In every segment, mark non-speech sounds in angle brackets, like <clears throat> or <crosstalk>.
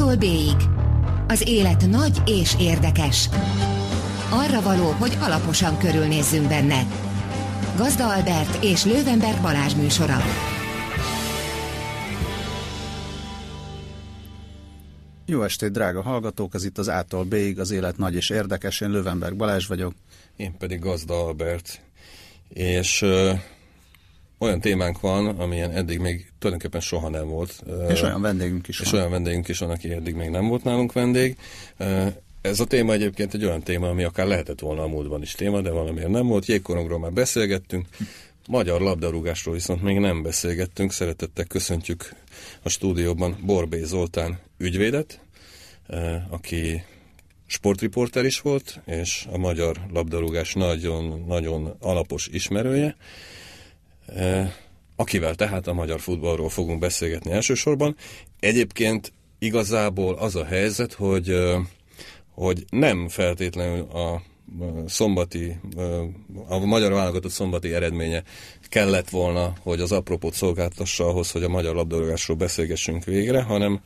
A-tól B-ig. Az élet nagy és érdekes. Arra való, hogy alaposan körülnézzünk benne. Gazda Albert és Lővenberg Balázs műsora. Jó estét, drága hallgatók! Ez itt az A-tól B-ig, az élet nagy és érdekes. Én Lővenberg Balázs vagyok. Én pedig Gazda Albert. És ö, olyan témánk van, amilyen eddig még tulajdonképpen soha nem volt. És olyan vendégünk is és van. olyan vendégünk is van, aki eddig még nem volt nálunk vendég. Ez a téma egyébként egy olyan téma, ami akár lehetett volna a múltban is téma, de valamiért nem volt. Jégkorongról már beszélgettünk. Magyar labdarúgásról viszont még nem beszélgettünk. Szeretettel köszöntjük a stúdióban Borbé Zoltán ügyvédet, aki sportriporter is volt, és a magyar labdarúgás nagyon-nagyon alapos ismerője, akivel tehát a magyar futballról fogunk beszélgetni elsősorban. Egyébként igazából az a helyzet, hogy, eh, hogy nem feltétlenül a szombati, a magyar válogatott szombati eredménye kellett volna, hogy az apropót szolgáltassa ahhoz, hogy a magyar labdarúgásról beszélgessünk végre, hanem,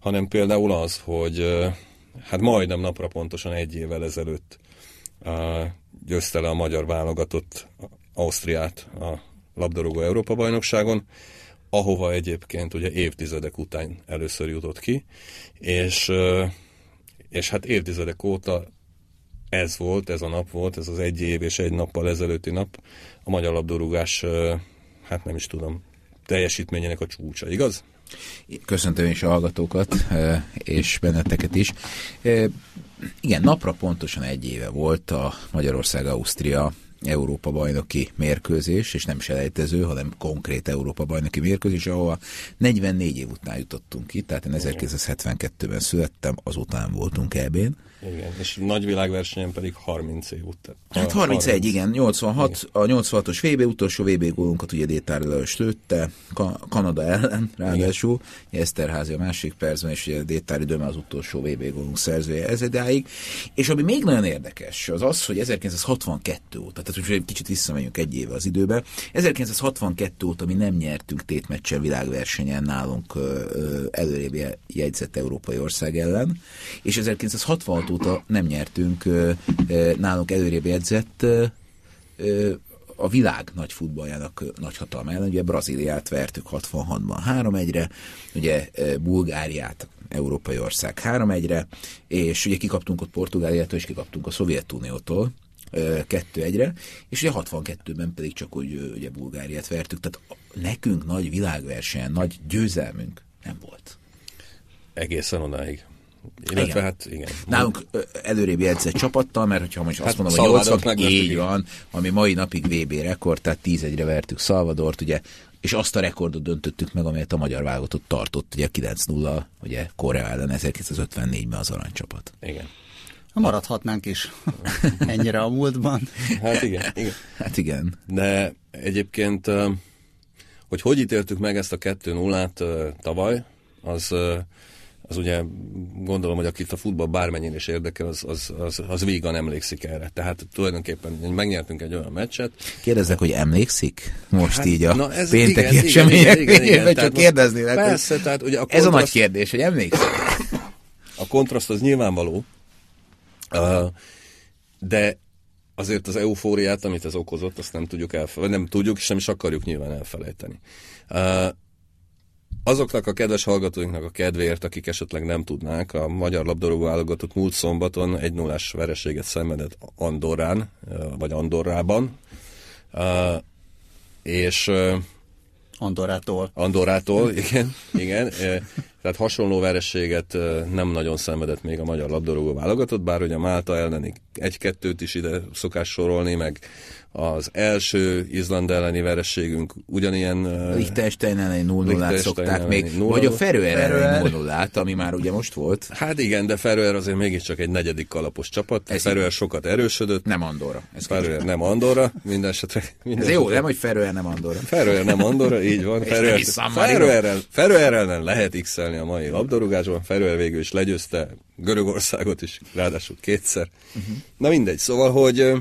hanem például az, hogy hát majdnem napra pontosan egy évvel ezelőtt győzte le a magyar válogatott Ausztriát a labdarúgó Európa-bajnokságon, ahova egyébként ugye évtizedek után először jutott ki, és, és hát évtizedek óta ez volt, ez a nap volt, ez az egy év és egy nappal ezelőtti nap a magyar labdarúgás, hát nem is tudom, teljesítményének a csúcsa, igaz? Köszöntöm is a hallgatókat, és benneteket is. Igen, napra pontosan egy éve volt a Magyarország-Ausztria Európa bajnoki mérkőzés, és nem selejtező, hanem konkrét Európa bajnoki mérkőzés, ahova 44 év után jutottunk ki, tehát én 1972-ben születtem, azután voltunk EB-n. Igen, és nagy világversenyen pedig 30 év után. Hát 31, 30. igen, 86, igen. a 86-os VB utolsó VB gólunkat ugye Détár Lajos lőtte, Ka- Kanada ellen, ráadásul, Eszterházi a másik percben, és ugye Détári Döme az utolsó VB gólunk szerzője ez edáig. És ami még nagyon érdekes, az az, hogy 1962 óta, tehát hogy egy kicsit visszamegyünk egy éve az időbe, 1962 óta mi nem nyertünk tétmeccsen világversenyen nálunk előrébb jegyzett európai ország ellen, és 1966 óta nem nyertünk nálunk előrébb jegyzett a világ nagy futballjának nagy hatalma ellen. Ugye Brazíliát vertük 66-ban 3-1-re, ugye Bulgáriát európai ország 3-1-re, és ugye kikaptunk ott Portugáliától, és kikaptunk a Szovjetuniótól, 2-1-re, és ugye 62-ben pedig csak úgy ugye Bulgáriát vertük, tehát nekünk nagy világversenyen, nagy győzelmünk nem volt. Egészen odáig. Illetve igen. hát igen. Nálunk előrébb jegyzett csapattal, mert hogyha most hát azt mondom, hogy 80, így van, ami mai napig VB rekord, tehát 10-1-re vertük Szalvadort, ugye, és azt a rekordot döntöttük meg, amelyet a magyar válogatott tartott, ugye 9-0, ugye Korea ellen 1954-ben az aranycsapat. Igen. Maradhatnánk is <laughs> ennyire a múltban. Hát igen, igen. Hát igen. De egyébként, hogy hogy ítéltük meg ezt a 2-0-át tavaly, az az ugye gondolom, hogy akit a futball bármennyire is érdekel, az, az, az, az vígan emlékszik erre. Tehát tulajdonképpen megnyertünk egy olyan meccset. Kérdezzek, hogy emlékszik most hát, így a na ez pénteki igen, események? Igen, igen, igen, csak kérdezni. Persze, tehát ugye a kontraszt, Ez a nagy kérdés, hogy emlékszik? A kontraszt az nyilvánvaló, uh, de azért az eufóriát, amit ez okozott, azt nem tudjuk elfelejteni, nem tudjuk, és nem is akarjuk nyilván elfelejteni. Azoknak a kedves hallgatóinknak a kedvéért, akik esetleg nem tudnák, a magyar labdarúgó válogatott múlt szombaton egy nullás vereséget szenvedett Andorrán, vagy Andorrában, és Andorától. Andorától, <laughs> igen, igen. Tehát hasonló vereséget nem nagyon szenvedett még a magyar labdarúgó válogatott, bár ugye Málta elleni egy-kettőt is ide szokás sorolni, meg az első Izland elleni verességünk ugyanilyen... Liechtenstein elleni 0 0 szokták még, 0 vagy a Feröer elleni 0 ami már ugye most volt. Hát igen, de Feröer azért mégiscsak egy negyedik kalapos csapat. Ez Feröer sokat erősödött. Nem Andorra. Ez Feröer nem Andorra, minden esetre. Minden Ez jó, nem, hogy Feröer nem Andorra. Feröer nem Andorra, így van. Feröer, Feröerrel, Feröer ellen lehet x a mai labdarúgásban. Feröer végül is legyőzte Görögországot is, ráadásul kétszer. Uh-huh. Na mindegy, szóval, hogy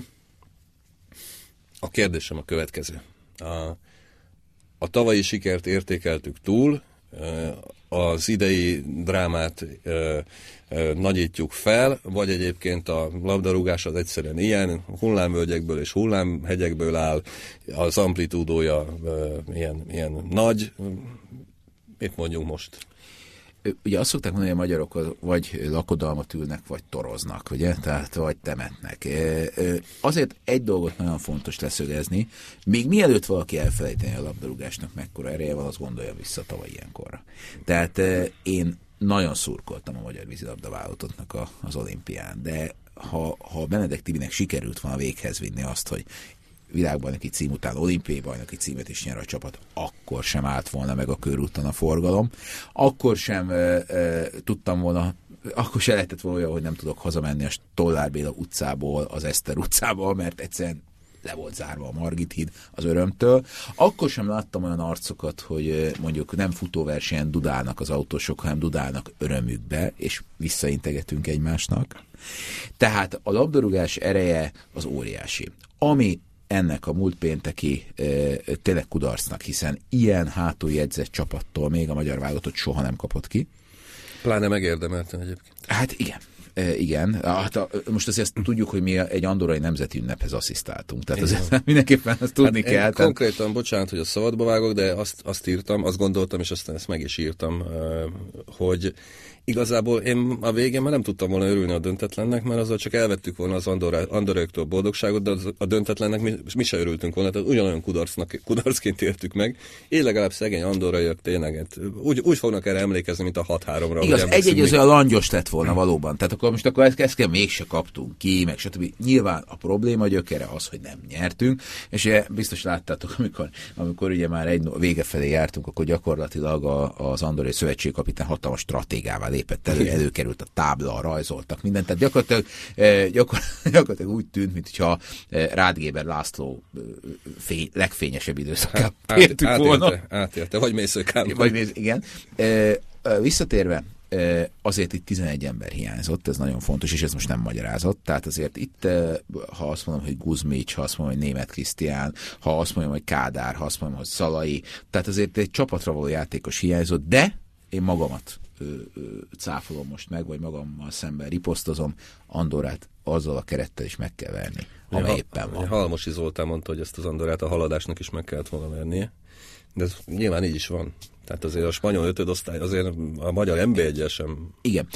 a kérdésem a következő. A, a tavalyi sikert értékeltük túl, az idei drámát nagyítjuk fel, vagy egyébként a labdarúgás az egyszerűen ilyen, hullámvölgyekből és hullámhegyekből áll, az amplitúdója ilyen, ilyen nagy, mit mondjunk most? Ugye azt szokták mondani, hogy a magyarok vagy lakodalmat ülnek, vagy toroznak, ugye? Tehát vagy temetnek. Azért egy dolgot nagyon fontos leszögezni, még mielőtt valaki elfelejteni a labdarúgásnak mekkora ereje van, az gondolja vissza tavaly ilyenkor. Tehát én nagyon szurkoltam a magyar vízilabda válogatottnak az olimpián, de ha, ha Benedek Tibinek sikerült volna véghez vinni azt, hogy világbajnoki cím után olimpiai bajnoki címet is nyer a csapat, akkor sem állt volna meg a körúton a forgalom, akkor sem e, e, tudtam volna akkor se lehetett volna olyan, hogy nem tudok hazamenni a Tollár Béla utcából, az Eszter utcából, mert egyszerűen le volt zárva a Margit híd az örömtől. Akkor sem láttam olyan arcokat, hogy mondjuk nem futóversenyen dudálnak az autósok, hanem dudálnak örömükbe, és visszaintegetünk egymásnak. Tehát a labdarúgás ereje az óriási. Ami ennek a múlt pénteki e, tényleg kudarcnak, hiszen ilyen hátul jegyzett csapattól még a magyar válogatott soha nem kapott ki. Pláne megérdemelten egyébként. Hát igen. E, igen, hát a, most azért ezt tudjuk, hogy mi egy andorai nemzeti ünnephez asszisztáltunk, tehát azért <laughs> mindenképpen ezt tudni hát kell. Konkrétan, bocsánat, hogy a szabadba vágok, de azt, azt írtam, azt gondoltam, és aztán ezt meg is írtam, hogy igazából én a végén már nem tudtam volna örülni a döntetlennek, mert azzal csak elvettük volna az Andoraiktól boldogságot, de az, a döntetlennek mi, mi se örültünk volna, tehát ugyanolyan kudarcnak, kudarcként értük meg. Én legalább szegény andoraiak tényleg hát úgy, úgy fognak erre emlékezni, mint a 6-3-ra. Igaz, egy-egy az olyan langyos lett volna valóban. Tehát akkor most akkor ezt, ezt kell mégse kaptunk ki, meg stb. Nyilván a probléma gyökere az, hogy nem nyertünk, és ugye biztos láttátok, amikor, amikor ugye már egy vége felé jártunk, akkor gyakorlatilag a, az Andorai Szövetségkapitány hatalmas stratégával lépett elő, előkerült a tábla, rajzoltak mindent. Tehát gyakorlatilag, eh, gyakor, <laughs> gyakorlatilag úgy tűnt, mintha eh, Rádgéber László eh, fény, legfényesebb időszakát hát, értük át, volna. Átélte, átélte, vagy Mészőkám. Vagy mész, igen. Visszatérve, azért itt 11 ember hiányzott, ez nagyon fontos, és ez most nem magyarázott. Tehát azért itt, ha azt mondom, hogy Guzmics, ha azt mondom, hogy Német Krisztián, ha azt mondom, hogy Kádár, ha azt mondom, hogy Szalai, tehát azért egy csapatra való játékos hiányzott, de én magamat cáfolom most meg, vagy magammal szemben riposztozom, Andorát azzal a kerettel is meg kell verni, amely éppen van. Halmosi Zoltán mondta, hogy ezt az Andorát a haladásnak is meg kellett volna vernie, de ez nyilván így is van. Tehát azért a spanyol ötödosztály, azért a magyar mb 1 sem... Igen.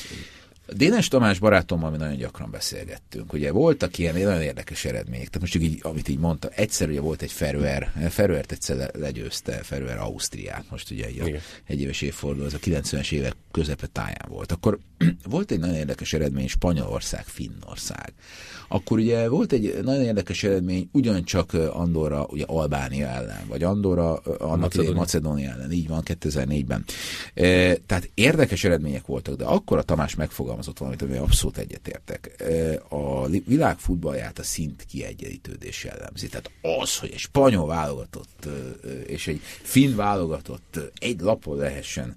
Dénes Tamás barátommal mi nagyon gyakran beszélgettünk. Ugye voltak ilyen nagyon érdekes eredmények. Tehát most csak így, amit így mondta, egyszer ugye volt egy Ferőer, Ferőert egyszer legyőzte, Ferőer Ausztriát, most ugye egy, a, egy éves évforduló, az a 90-es évek közepe táján volt. Akkor <clears throat> volt egy nagyon érdekes eredmény Spanyolország, Finnország. Akkor ugye volt egy nagyon érdekes eredmény ugyancsak Andorra, ugye Albánia ellen, vagy Andorra, annak Macedónia. Macedónia ellen, így van, 2004-ben. E, tehát érdekes eredmények voltak, de akkor a Tamás megfogalmazott valamit, ami abszolút egyetértek. A világ futballját a szint kiegyenlítődés jellemzi. Tehát az, hogy egy spanyol válogatott és egy finn válogatott egy lapon lehessen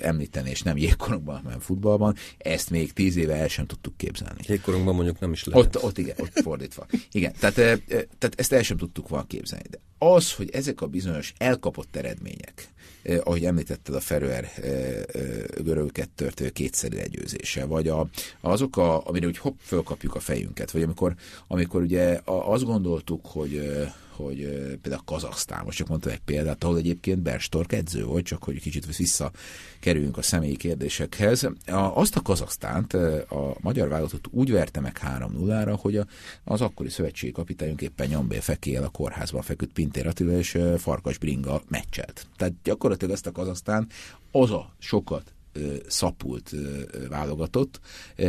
említeni, és nem jégkorokban, hanem futballban, ezt még tíz éve el sem tudtuk képzelni. Jégkorunkban mondjuk nem is lehet. Ott, ott igen, ott fordítva. Igen, tehát, tehát ezt el sem tudtuk volna képzelni. De az, hogy ezek a bizonyos elkapott eredmények, eh, ahogy említetted a Ferőer eh, eh, görög kettőrt kétszerű legyőzése, vagy a, azok, a, amire úgy hopp, fölkapjuk a fejünket, vagy amikor, amikor ugye azt gondoltuk, hogy hogy például Kazaksztán, most csak mondtam egy példát, ahol egyébként Berstork edző volt, csak hogy kicsit visszakerüljünk a személyi kérdésekhez. Azt a Kazaksztánt a magyar válogatott úgy verte meg 3-0-ra, hogy az akkori szövetségi kapitányunk éppen Nyambé Fekél a kórházban feküdt Pintér Attila és Farkas Bringa meccselt. Tehát gyakorlatilag ezt a Kazaksztán az a sokat szapult válogatott,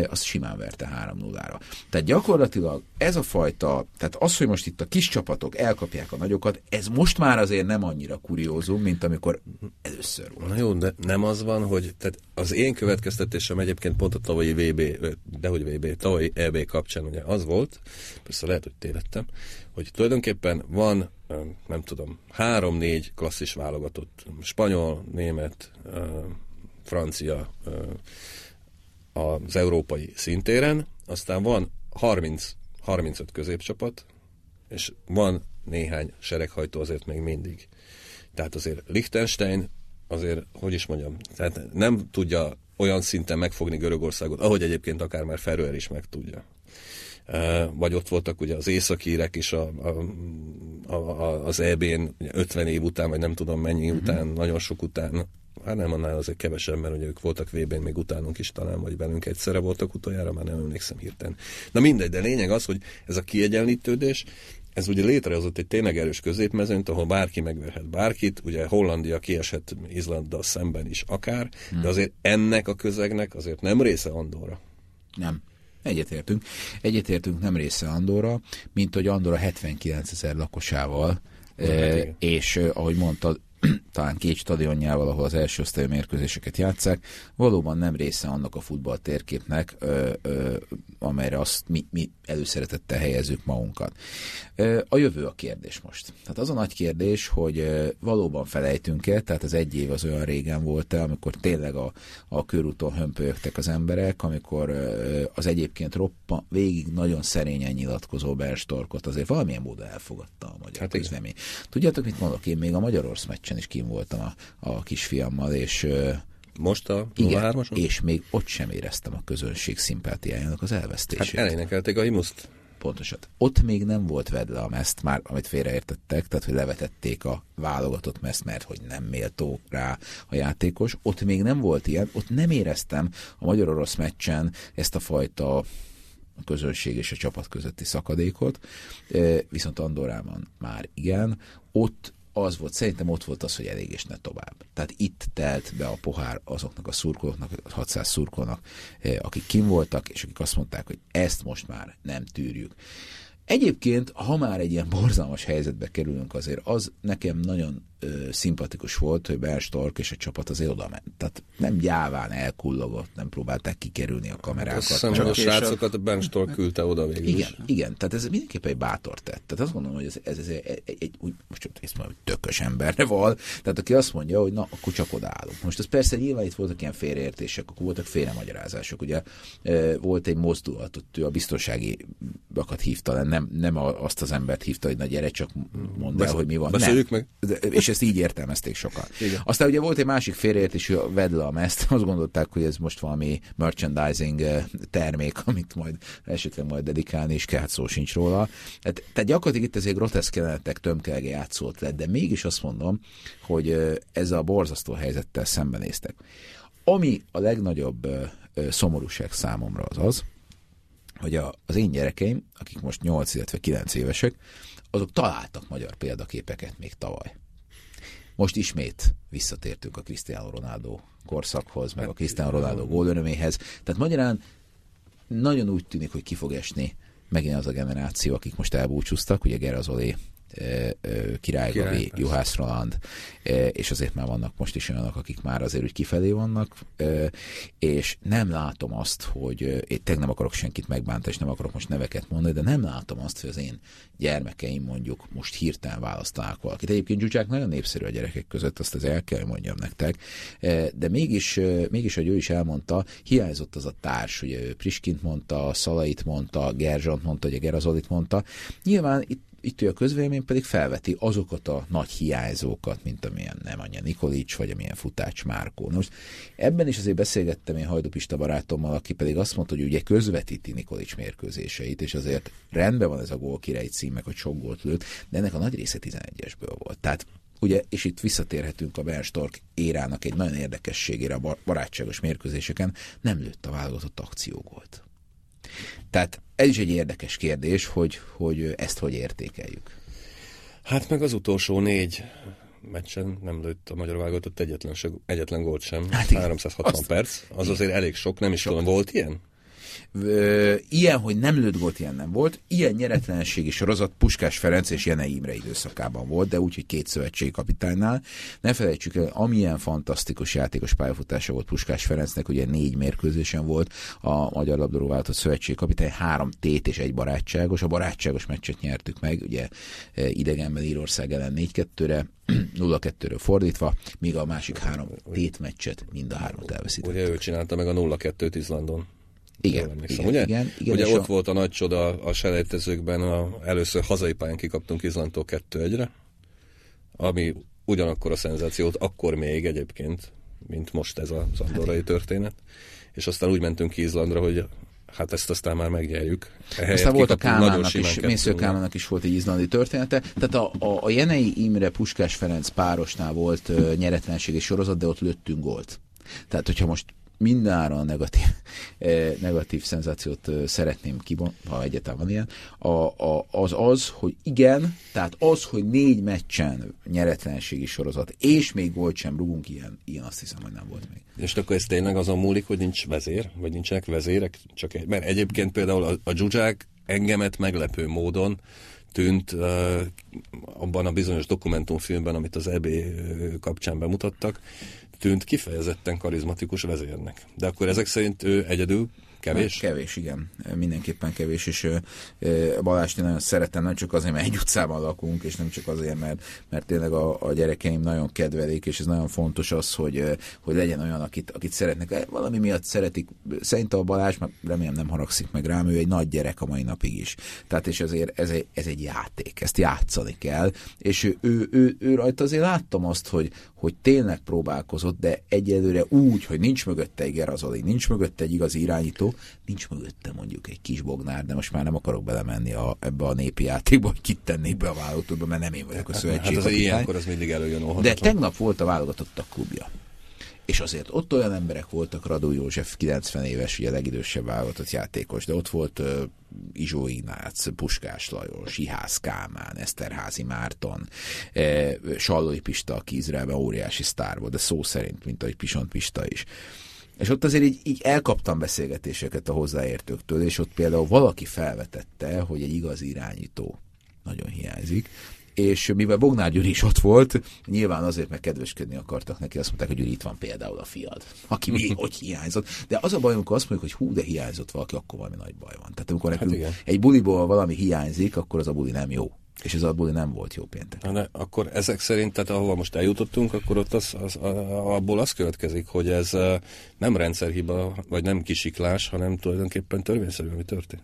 az simán verte 3-0-ra. Tehát gyakorlatilag ez a fajta, tehát az, hogy most itt a kis csapatok elkapják a nagyokat, ez most már azért nem annyira kuriózum, mint amikor először volt. Na jó, de nem az van, hogy tehát az én következtetésem egyébként pont a tavalyi VB, dehogy VB, tavalyi EB kapcsán ugye az volt, persze lehet, hogy tévedtem, hogy tulajdonképpen van, nem tudom, három-négy klasszis válogatott, spanyol, német, francia az európai szintéren, aztán van 30, 35 középcsapat, és van néhány sereghajtó azért még mindig. Tehát azért Liechtenstein azért, hogy is mondjam, tehát nem tudja olyan szinten megfogni Görögországot, ahogy egyébként akár már Ferőer is meg tudja. Vagy ott voltak ugye az északírek is a, a, a, az EB-n 50 év után, vagy nem tudom mennyi uh-huh. után, nagyon sok után, hát nem annál azért kevesebb, mert ugye ők voltak vb még utánunk is talán, vagy velünk egyszerre voltak utoljára, már nem emlékszem hirtelen. Na mindegy, de lényeg az, hogy ez a kiegyenlítődés, ez ugye létrehozott egy tényleg erős középmezőnyt, ahol bárki megverhet bárkit, ugye Hollandia kiesett Izlanddal szemben is akár, hmm. de azért ennek a közegnek azért nem része Andorra. Nem. Egyetértünk. Egyetértünk nem része Andorra, mint hogy Andorra 79 ezer lakosával, eh, és eh, ahogy mondtad, talán két stadionjával, ahol az első osztályú mérkőzéseket játszák, valóban nem része annak a futball térképnek, amelyre azt mi, mi előszeretettel helyezzük magunkat. A jövő a kérdés most. Tehát az a nagy kérdés, hogy valóban felejtünk-e, tehát az egy év az olyan régen volt-e, amikor tényleg a, a körúton hömpölyögtek az emberek, amikor az egyébként roppa, végig nagyon szerényen nyilatkozó Berstorkot azért valamilyen módon elfogadta a magyar hát közvemény. Tudjátok, mit mondok? Én még a Magyarország meccsen is kim voltam a, a kisfiammal, és most a igen, és még ott sem éreztem a közönség szimpátiájának az elvesztését. Hát elénekelték a himuszt. Pontosan. Ott még nem volt vedle a meszt, már amit félreértettek, tehát hogy levetették a válogatott meszt, mert hogy nem méltó rá a játékos. Ott még nem volt ilyen, ott nem éreztem a magyar-orosz meccsen ezt a fajta a közönség és a csapat közötti szakadékot, viszont Andorában már igen. Ott az volt, szerintem ott volt az, hogy elég és ne tovább. Tehát itt telt be a pohár azoknak a szurkolóknak, 600 szurkolóknak, eh, akik kim voltak, és akik azt mondták, hogy ezt most már nem tűrjük. Egyébként, ha már egy ilyen borzalmas helyzetbe kerülünk, azért az nekem nagyon ö, szimpatikus volt, hogy Berstork és a csapat azért oda ment. Tehát nem gyáván elkullogott, nem próbálták kikerülni a kamerákat. Azt hiszem, hogy a srácokat a Berstork küldte oda végül Igen, is. igen, tehát ez mindenképpen egy bátor tett. Tehát azt gondolom, hogy ez, ez, ez egy, egy, úgy, most ezt mondom, hogy tökös emberre val, tehát aki azt mondja, hogy na, akkor csak odaállunk. Most ez persze nyilván itt voltak ilyen félreértések, akkor voltak félremagyarázások. Ugye volt egy mozdulat, ott ő a biztonsági bakat hívta nem, nem azt az embert hívta, hogy na gyere, csak mondd el, hogy mi van. Beszéljük nem. meg. És ezt így értelmezték sokan. Igen. Aztán ugye volt egy másik félreértés, hogy Vedlam ezt, <laughs> azt gondolták, hogy ez most valami merchandising eh, termék, amit majd esetleg majd dedikálni, és kell, hát szó sincs róla. Tehát, tehát gyakorlatilag itt ezért groteszk jelenetek tömkelge játszott lett, de mégis azt mondom, hogy eh, ezzel a borzasztó helyzettel szembenéztek. Ami a legnagyobb eh, szomorúság számomra az az, hogy a, az én gyerekeim, akik most 8, illetve 9 évesek, azok találtak magyar példaképeket még tavaly. Most ismét visszatértünk a Cristiano Ronaldo korszakhoz, meg a Cristiano Ronaldo gólöröméhez. Tehát magyarán nagyon úgy tűnik, hogy ki fog esni megint az a generáció, akik most elbúcsúztak, ugye Gerazolé Király Gabi, Juhász Roland, és azért már vannak most is olyanok, akik már azért úgy kifelé vannak, és nem látom azt, hogy én tényleg nem akarok senkit megbántani, és nem akarok most neveket mondani, de nem látom azt, hogy az én gyermekeim mondjuk most hirtelen választanák valakit. Egyébként Zsuzsák nagyon népszerű a gyerekek között, azt az el kell mondjam nektek, de mégis, mégis, hogy ő is elmondta, hiányzott az a társ, ugye ő Priskint mondta, Szalait mondta, Gerzsont mondta, ugye Gerazolit mondta. Nyilván itt itt a közvélemény pedig felveti azokat a nagy hiányzókat, mint amilyen nem anya Nikolics, vagy amilyen Futács Márkó. Most ebben is azért beszélgettem én Hajdupista barátommal, aki pedig azt mondta, hogy ugye közvetíti Nikolics mérkőzéseit, és azért rendben van ez a gól király címek, hogy sok gólt lőtt, de ennek a nagy része 11-esből volt. Tehát ugye, és itt visszatérhetünk a Berstork érának egy nagyon érdekességére a barátságos mérkőzéseken, nem lőtt a válogatott akciógolt. Tehát ez is egy érdekes kérdés, hogy, hogy ezt hogy értékeljük. Hát meg az utolsó négy meccsen nem lőtt a magyar válogatott egyetlen, egyetlen gólt sem. Hát 360 Azt, perc, az igen. azért elég sok, nem is sok. tudom, volt ilyen? Ilyen, hogy nem lőtt gólt, ilyen nem volt. Ilyen nyeretlenségi sorozat Puskás Ferenc és Jene Imre időszakában volt, de úgy, hogy két szövetségi kapitánynál. Ne felejtsük el, amilyen fantasztikus játékos pályafutása volt Puskás Ferencnek, ugye négy mérkőzésen volt a Magyar Labdarúgó Vállalatot szövetségi kapitány, három tét és egy barátságos. A barátságos meccset nyertük meg, ugye idegenben Írország ellen 4-2-re, 0-2-ről <clears throat> fordítva, míg a másik három tétmeccset mind a hármat elveszítettük. Ugye ő csinálta meg a 0-2-t Izlandon. Igen, igen, ugye? igen, igen. Ugye ott a... volt a nagy csoda a selejtezőkben, a, először hazai pályán kikaptunk Izlandtól 2-1-re, ami ugyanakkor a szenzációt, akkor még egyébként, mint most ez az andorrai történet. És aztán úgy mentünk ki Izlandra, hogy hát ezt aztán már megnyerjük. Ehelyett aztán volt a Kálmánnak is, Mésző Kálmánnak is volt egy izlandi története. Tehát a, a, a Jenei Imre Puskás Ferenc párosnál volt uh, nyeretlenségi sorozat, de ott lőttünk gólt. Tehát, hogyha most mindenáron negatív, <laughs> eh, negatív szenzációt eh, szeretném kibon, ha egyáltalán van ilyen, a, a, az az, hogy igen, tehát az, hogy négy meccsen nyeretlenségi sorozat, és még volt sem rugunk ilyen, ilyen azt hiszem, hogy nem volt még. És akkor ez tényleg azon múlik, hogy nincs vezér, vagy nincsenek vezérek? Csak egy, mert egyébként például a, a dzsuzsák engemet meglepő módon tűnt uh, abban a bizonyos dokumentumfilmben, amit az EB kapcsán bemutattak, tűnt kifejezetten karizmatikus vezérnek. De akkor ezek szerint ő egyedül Kevés? Kevés, igen. Mindenképpen kevés, és Balást nagyon szeretem, nem csak azért, mert egy utcában lakunk, és nem csak azért, mert, mert tényleg a, a gyerekeim nagyon kedvelik, és ez nagyon fontos az, hogy, hogy legyen olyan, akit, akit szeretnek. Valami miatt szeretik. Szerintem a Balázs, remélem nem haragszik meg rám, ő egy nagy gyerek a mai napig is. Tehát és ezért ez egy, ez egy játék, ezt játszani kell, és ő, ő, ő, ő rajta azért láttam azt, hogy, hogy tényleg próbálkozott, de egyelőre úgy, hogy nincs mögötte egy Gerazoli, nincs mögötte egy igazi irányító, nincs mögötte mondjuk egy kis bognár, de most már nem akarok belemenni a, ebbe a népi játékba, hogy kit tennék be a válogatottba, mert nem én vagyok a szövetség. Hát az ilyenkor az mindig előjön De tegnap volt a válogatottak klubja. És azért ott olyan emberek voltak, Radó József 90 éves, ugye a legidősebb válogatott játékos, de ott volt uh, Izsó Ignác, Puskás Lajos, Ihász Kálmán, Eszterházi Márton, uh, Sallói Pista, aki Izraelben óriási sztár volt, de szó szerint, mint ahogy Pisont Pista is. És ott azért így, így elkaptam beszélgetéseket a hozzáértőktől, és ott például valaki felvetette, hogy egy igazi irányító nagyon hiányzik, és mivel Bognár Gyuri is ott volt, nyilván azért, mert kedveskedni akartak neki, azt mondták, hogy Gyuri, itt van például a fiad, aki még <laughs> hogy hiányzott. De az a baj, amikor azt mondjuk, hogy hú, de hiányzott valaki, akkor valami nagy baj van. Tehát amikor hát egy buliból valami hiányzik, akkor az a buli nem jó. És ez a buli nem volt jó péntek. De akkor ezek szerint, tehát ahova most eljutottunk, akkor ott az, az, abból az következik, hogy ez nem rendszerhiba, vagy nem kisiklás, hanem tulajdonképpen törvényszerű, ami történt.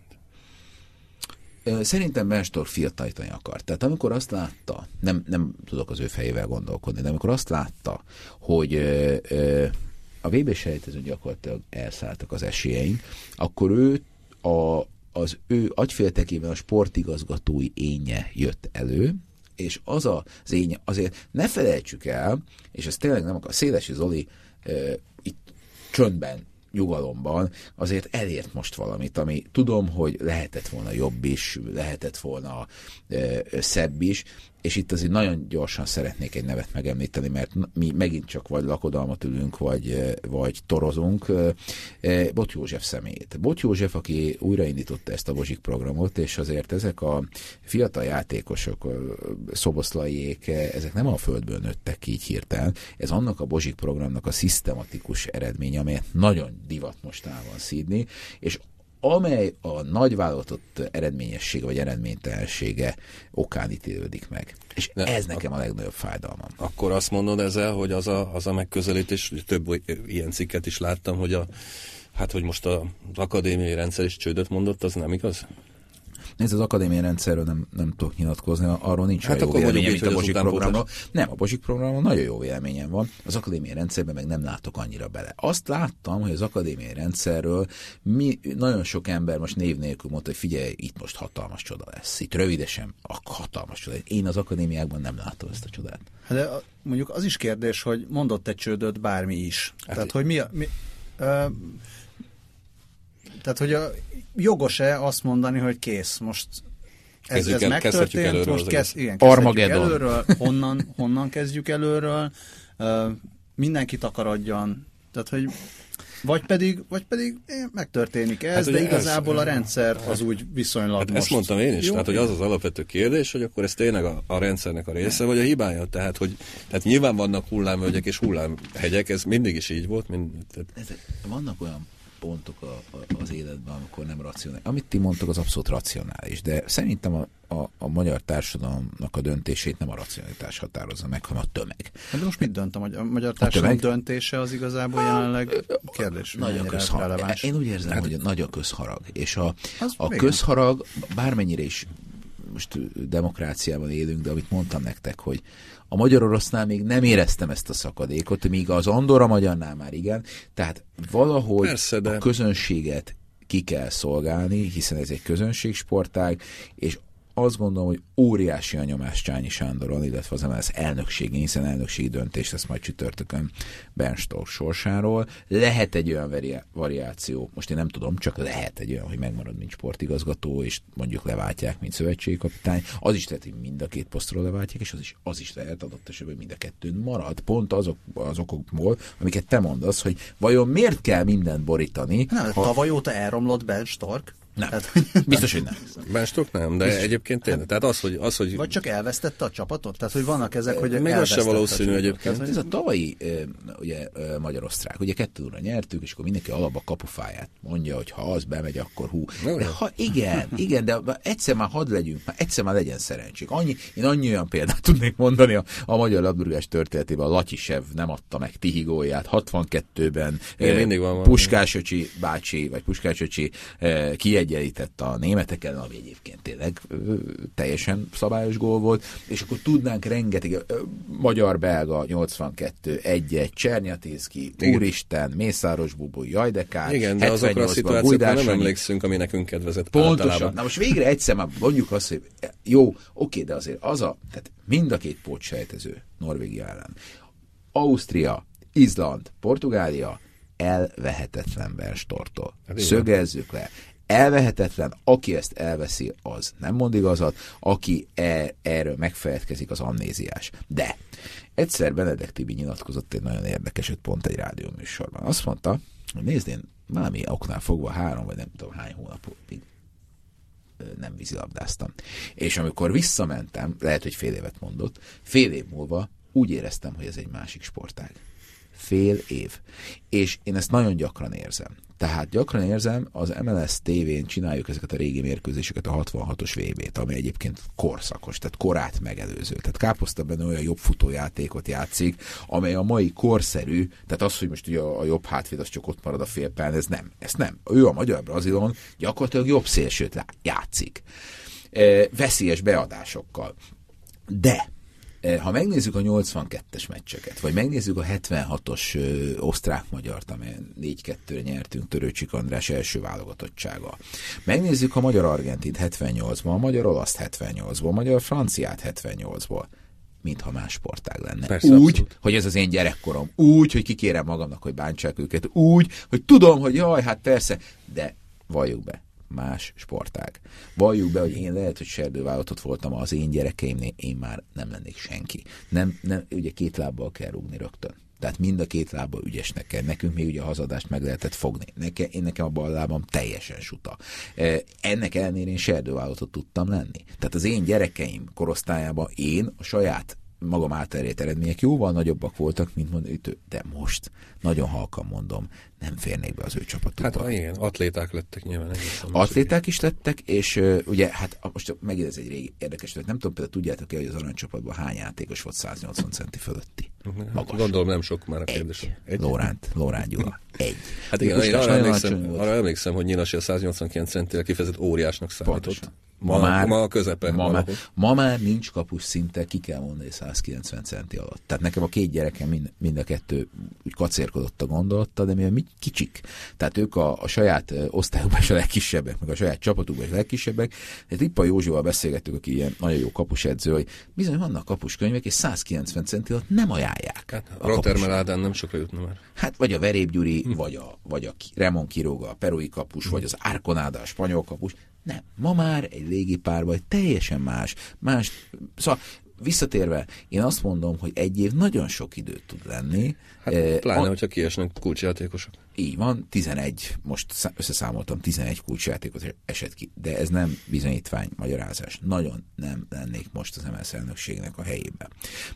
Szerintem Benstor fiatalítani akart. Tehát amikor azt látta, nem, nem tudok az ő fejével gondolkodni, de amikor azt látta, hogy a VB sejtezőn gyakorlatilag elszálltak az esélyeink, akkor ő a, az ő agyféltekében a sportigazgatói énje jött elő, és az az énje, azért ne felejtsük el, és ez tényleg nem akar, Szélesi Zoli e, itt csöndben nyugalomban azért elért most valamit, ami tudom, hogy lehetett volna jobb is, lehetett volna ö, szebb is, és itt azért nagyon gyorsan szeretnék egy nevet megemlíteni, mert mi megint csak vagy lakodalmat ülünk, vagy, vagy torozunk. Bot József személyét. Bot József, aki újraindította ezt a Bozsik programot, és azért ezek a fiatal játékosok, szoboszlaiék, ezek nem a földből nőttek így hirtelen. Ez annak a Bozsik programnak a szisztematikus eredménye, amelyet nagyon divat mostában szídni, és amely a nagyvállalatot eredményessége vagy eredménytelensége okán ítélődik meg. És De ez nekem a legnagyobb fájdalmam. Akkor azt mondod ezzel, hogy az a, az a megközelítés, több ilyen cikket is láttam, hogy a Hát, hogy most az akadémiai rendszer is csődöt mondott, az nem igaz? Nézd, az akadémiai rendszerről nem, nem tudok nyilatkozni, arról nincs hát olyan jó véleményem, mint a Bozsik programról. Nem, a Bozsik programról nagyon jó véleményem van, az akadémiai rendszerben meg nem látok annyira bele. Azt láttam, hogy az akadémiai rendszerről mi, nagyon sok ember most név nélkül mondta, hogy figyelj, itt most hatalmas csoda lesz. Itt rövidesen a hatalmas csoda. Én az akadémiákban nem látom ezt a csodát. Hát de mondjuk az is kérdés, hogy mondott egy csődöt bármi is. Hát Tehát, hogy mi, a, mi uh, tehát, hogy a, jogos-e azt mondani, hogy kész, most ez, ez megtörtént, előről most kezd, igen, kezdjük előről, honnan, honnan kezdjük előről, uh, mindenkit akaradjon, tehát, hogy vagy pedig, vagy pedig eh, megtörténik ez, hát, de igazából ez, a rendszer az úgy viszonylag hát most... Ezt mondtam én is, jó, tehát hogy az az alapvető kérdés, hogy akkor ez tényleg a, a rendszernek a része, vagy a hibája. Tehát, hogy tehát nyilván vannak hullámvölgyek és hullámhegyek, ez mindig is így volt. Mind, tehát... Ezek, vannak olyan pontok a, a, az életben, amikor nem racionális. Amit ti mondtok, az abszolút racionális, de szerintem a, a, a magyar társadalomnak a döntését nem a racionalitás határozza meg, hanem a tömeg. Hát de most mit dönt a magyar, a magyar társadalom a döntése az igazából jelenleg kérdés? Nagy a közharag. Én úgy érzem, hát, hogy nagy a közharag, és a, a közharag bármennyire is most demokráciában élünk, de amit mondtam nektek, hogy a magyar orosznál még nem éreztem ezt a szakadékot, míg az Andorra magyarnál már igen, tehát valahogy Persze, de... a közönséget ki kell szolgálni, hiszen ez egy közönségsportág, és azt gondolom, hogy óriási a nyomás Csányi Sándoron, illetve az MLS elnökségén, hiszen elnökségi döntés lesz majd csütörtökön Bernstól sorsáról. Lehet egy olyan vari- variáció, most én nem tudom, csak lehet egy olyan, hogy megmarad, mint sportigazgató, és mondjuk leváltják, mint szövetségkapitány. Az is lehet, hogy mind a két posztról leváltják, és az is, az is lehet adott esetben, mind a kettőn marad. Pont azok, az okokból, amiket te mondasz, hogy vajon miért kell mindent borítani. Nem, ha... tavaly óta elromlott Ben Stark. Nem. Tehát, Biztos, hogy nem. Mások nem, de Biztos. egyébként tényleg. Tehát az, hogy, az, hogy... Vagy csak elvesztette a csapatot? Tehát, hogy vannak ezek, hogy Még az se valószínű egyébként. Ez a tavalyi ugye, magyar-osztrák, ugye kettő óra nyertük, és akkor mindenki alapba kapufáját mondja, hogy ha az bemegy, akkor hú. De ha igen, igen, de egyszer már hadd legyünk, már egyszer már legyen szerencsék. Annyi, én annyi olyan példát tudnék mondani a, a magyar labdarúgás történetében. A Latyisev nem adta meg Tihigóját, 62-ben igen, mindig van Puskásöcsi bácsi, vagy Puskásöcsi eh, kiegyenlített a németeken, ami egyébként tényleg teljesen szabályos gól volt, és akkor tudnánk rengeteg magyar-belga 82, egy-egy, Csernyatiszki, Úristen, Mészáros Bubu, Jajdekár, Igen, de azokra a szituációkra nem emlékszünk, ami nekünk kedvezett Pontosan. Általában. Na most végre egyszer már mondjuk azt, hogy jó, oké, de azért az a, tehát mind a két pótsejtező Norvégia ellen. Ausztria, Izland, Portugália, elvehetetlen Berstortól. Hát Szögezzük le elvehetetlen, aki ezt elveszi, az nem mond igazat, aki e, erről megfeledkezik, az amnéziás. De egyszer Benedek Tibi nyilatkozott egy nagyon érdekeset pont egy rádióműsorban. Azt mondta, hogy nézd, én valami oknál fogva három, vagy nem tudom hány hónapig nem vízilabdáztam. És amikor visszamentem, lehet, hogy fél évet mondott, fél év múlva úgy éreztem, hogy ez egy másik sportág fél év. És én ezt nagyon gyakran érzem. Tehát gyakran érzem, az MLS tévén csináljuk ezeket a régi mérkőzéseket, a 66-os VB-t, ami egyébként korszakos, tehát korát megelőző. Tehát Káposzta benne olyan jobb futójátékot játszik, amely a mai korszerű, tehát az, hogy most ugye a, jobb hátvéd az csak ott marad a félpályan, ez nem. Ez nem. Ő a magyar brazilon gyakorlatilag jobb szélsőt játszik. E, veszélyes beadásokkal. De ha megnézzük a 82-es meccseket, vagy megnézzük a 76-os osztrák-magyart, amelyen 4-2-re nyertünk Törőcsik András első válogatottsága. Megnézzük a magyar-argentint 78-ban, a magyar-olaszt 78-ból, a magyar-franciát 78-ból mintha más sportág lenne. Persze, úgy, abszolút. hogy ez az én gyerekkorom. Úgy, hogy kikérem magamnak, hogy bántsák őket. Úgy, hogy tudom, hogy jaj, hát persze, de valljuk be, más sportág. Valljuk be, hogy én lehet, hogy serdővállalatot voltam, az én gyerekeimnél én már nem lennék senki. Nem, nem, ugye két lábbal kell rúgni rögtön. Tehát mind a két lába ügyesnek kell. Nekünk még ugye a hazadást meg lehetett fogni. Neke, én nekem a bal lábam teljesen suta. E, ennek ellenére én serdővállalatot tudtam lenni. Tehát az én gyerekeim korosztályában én a saját magam elért eredmények jóval nagyobbak voltak, mint mondjuk, de most, nagyon halkan mondom, nem férnék be az ő csapatukba. Hát igen, atléták lettek nyilván. Atléták is lettek, és uh, ugye, hát most megint ez egy régi érdekes, nem tudom, például tudjátok-e, hogy az aranycsapatban hány játékos volt 180 centi fölötti? Hát Magas. Gondolom nem sok már a kérdés. Egy. egy. Lóránt, Lóránt Gyula. Egy. Hát igen, én arra emlékszem, arra emlékszem, hogy Nyilasi a 189 centire kifejezett óriásnak számított. Pontosan. Ma, ma már, ma a közepe. Ma, már, ma már nincs kapus szinte, ki kell mondani 190 centi alatt. Tehát nekem a két gyerekem mind, mind a kettő úgy kacérkodott a gondolata, de mivel kicsik. Tehát ők a, a saját osztályukban is a legkisebbek, meg a saját csapatukban is a legkisebbek. Tehát Lippa Józsival beszélgettük, aki ilyen nagyon jó kapusedző, hogy bizony vannak kapuskönyvek, és 190 centi alatt nem ajánlják. Hát, a Rottermel Ádám nem sokra jutna már. Hát vagy a Verép Gyuri, hm. vagy a, vagy a Remon Kiroga, a perui kapus, hm. vagy az Árkonáda, a spanyol kapus. Nem. Ma már egy légipárban teljesen más. Más. Szóval visszatérve, én azt mondom, hogy egy év nagyon sok időt tud lenni. Hát, eh, pláne, a... hogyha kiesnek kulcsjátékosok. Így van, 11, most összeszámoltam, 11 kulcsjátékos esett ki, de ez nem bizonyítvány, magyarázás. Nagyon nem lennék most az MLS elnökségnek a helyében.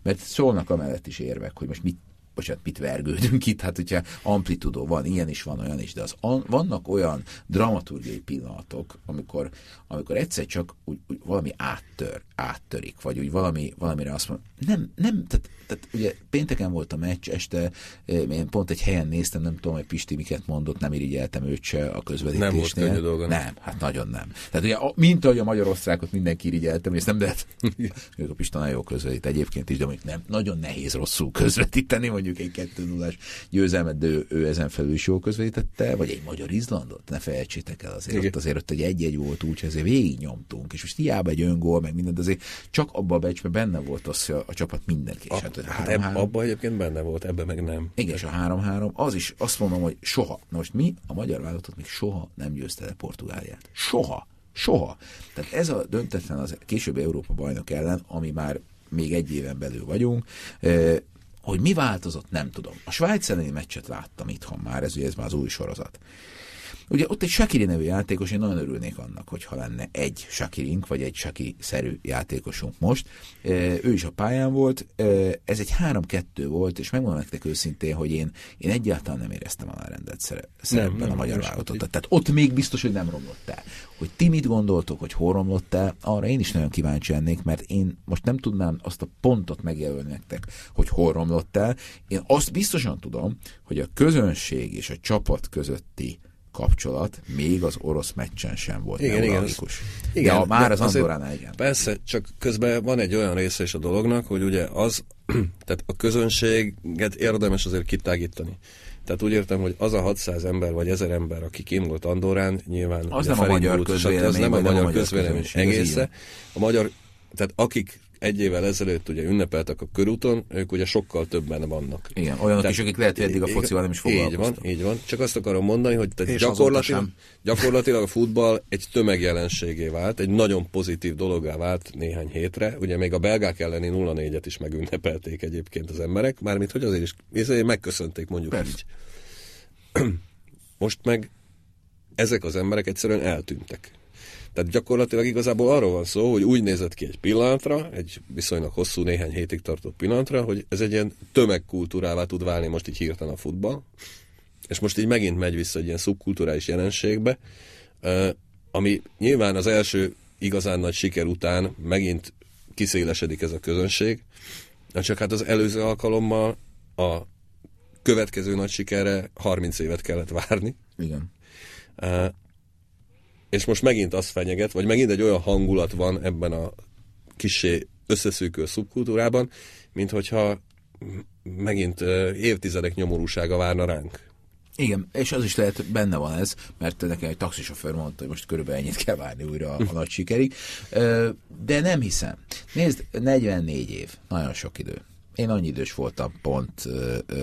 Mert szólnak amellett is érvek, hogy most mit bocsánat, mit vergődünk itt, hát hogyha amplitudó van, ilyen is van, olyan is, de az, an, vannak olyan dramaturgiai pillanatok, amikor, amikor egyszer csak úgy, úgy valami áttör, áttörik, vagy úgy valami, valamire azt mondja, nem, nem, tehát, tehát ugye pénteken volt a meccs, este én pont egy helyen néztem, nem tudom, hogy Pisti miket mondott, nem irigyeltem őt se a közvetítésnél. Nem volt könnyű dolga. Nem, hát nagyon nem. Tehát ugye, mint ahogy a magyar-osztrákot mindenki irigyeltem, és nem lehet, <laughs> ők a Pista nagyon jó közvetít egyébként is, de mondjuk nem, nagyon nehéz rosszul közvetíteni, mondjuk egy 2 0 győzelmet, de ő, ő, ezen felül is jól közvetítette, vagy egy magyar-izlandot, ne felejtsétek el azért, ott azért ott egy egy-egy volt úgy, hogy azért végig nyomtunk, és most hiába egy öngól, meg mindent, azért csak abban a becsben benne volt az, hogy a, a csapat mindenki. A, hát, hát eb, abban egyébként benne volt, ebben meg nem. Igen, és a 3-3, az is azt mondom, hogy soha. Most mi, a magyar válogatott még soha nem győzte le Portugáliát. Soha. Soha. Tehát ez a döntetlen az később Európa bajnok ellen, ami már még egy éven belül vagyunk, hogy mi változott, nem tudom. A Svájc elleni meccset láttam itthon már, ez ugye ez már az új sorozat. Ugye ott egy Sakiri nevű játékos, én nagyon örülnék annak, hogyha lenne egy Sakirink, vagy egy Saki-szerű játékosunk most. Ő is a pályán volt, ez egy 3-2 volt, és megmondom nektek őszintén, hogy én, én egyáltalán nem éreztem a rendet szerepben nem, a magyar válogatottat. Tehát ott még biztos, hogy nem romlott el. Hogy ti mit gondoltok, hogy hol romlott el, arra én is nagyon kíváncsi lennék, mert én most nem tudnám azt a pontot megjelölni nektek, hogy hol romlott el. Én azt biztosan tudom, hogy a közönség és a csapat közötti kapcsolat még az orosz meccsen sem volt igen, igen, az, igen, de a, már az Andorránál igen. Persze, csak közben van egy olyan része is a dolognak, hogy ugye az, <clears throat> tehát a közönséget érdemes azért kitágítani. Tehát úgy értem, hogy az a 600 ember vagy 1000 ember, aki kim volt Andorán, nyilván az nem a magyar közvélemény, az nem a magyar közvélemény egésze. A magyar, tehát akik egy évvel ezelőtt ugye ünnepeltek a körúton, ők ugye sokkal többen vannak. Igen, olyanok tehát, is, akik lehet, hogy eddig a focival nem is foglalkoztak. Így van, így van. Csak azt akarom mondani, hogy tehát gyakorlatilag, gyakorlatilag a futball egy tömegjelenségé vált, egy nagyon pozitív dologá vált néhány hétre. Ugye még a belgák elleni 0-4-et is megünnepelték egyébként az emberek, mármint hogy azért is azért megköszönték mondjuk Persze. így. Most meg ezek az emberek egyszerűen eltűntek. Tehát gyakorlatilag igazából arról van szó, hogy úgy nézett ki egy pillanatra, egy viszonylag hosszú, néhány hétig tartó pillanatra, hogy ez egy ilyen tömegkultúrává tud válni most így hirtelen a futball, és most így megint megy vissza egy ilyen szubkulturális jelenségbe, ami nyilván az első igazán nagy siker után megint kiszélesedik ez a közönség, csak hát az előző alkalommal a következő nagy sikerre 30 évet kellett várni. Igen és most megint azt fenyeget, vagy megint egy olyan hangulat van ebben a kisé összeszűkő szubkultúrában, mint hogyha megint évtizedek nyomorúsága várna ránk. Igen, és az is lehet, benne van ez, mert nekem egy taxisofőr mondta, hogy most körülbelül ennyit kell várni újra a, a nagy sikerig. De nem hiszem. Nézd, 44 év, nagyon sok idő. Én annyi idős voltam pont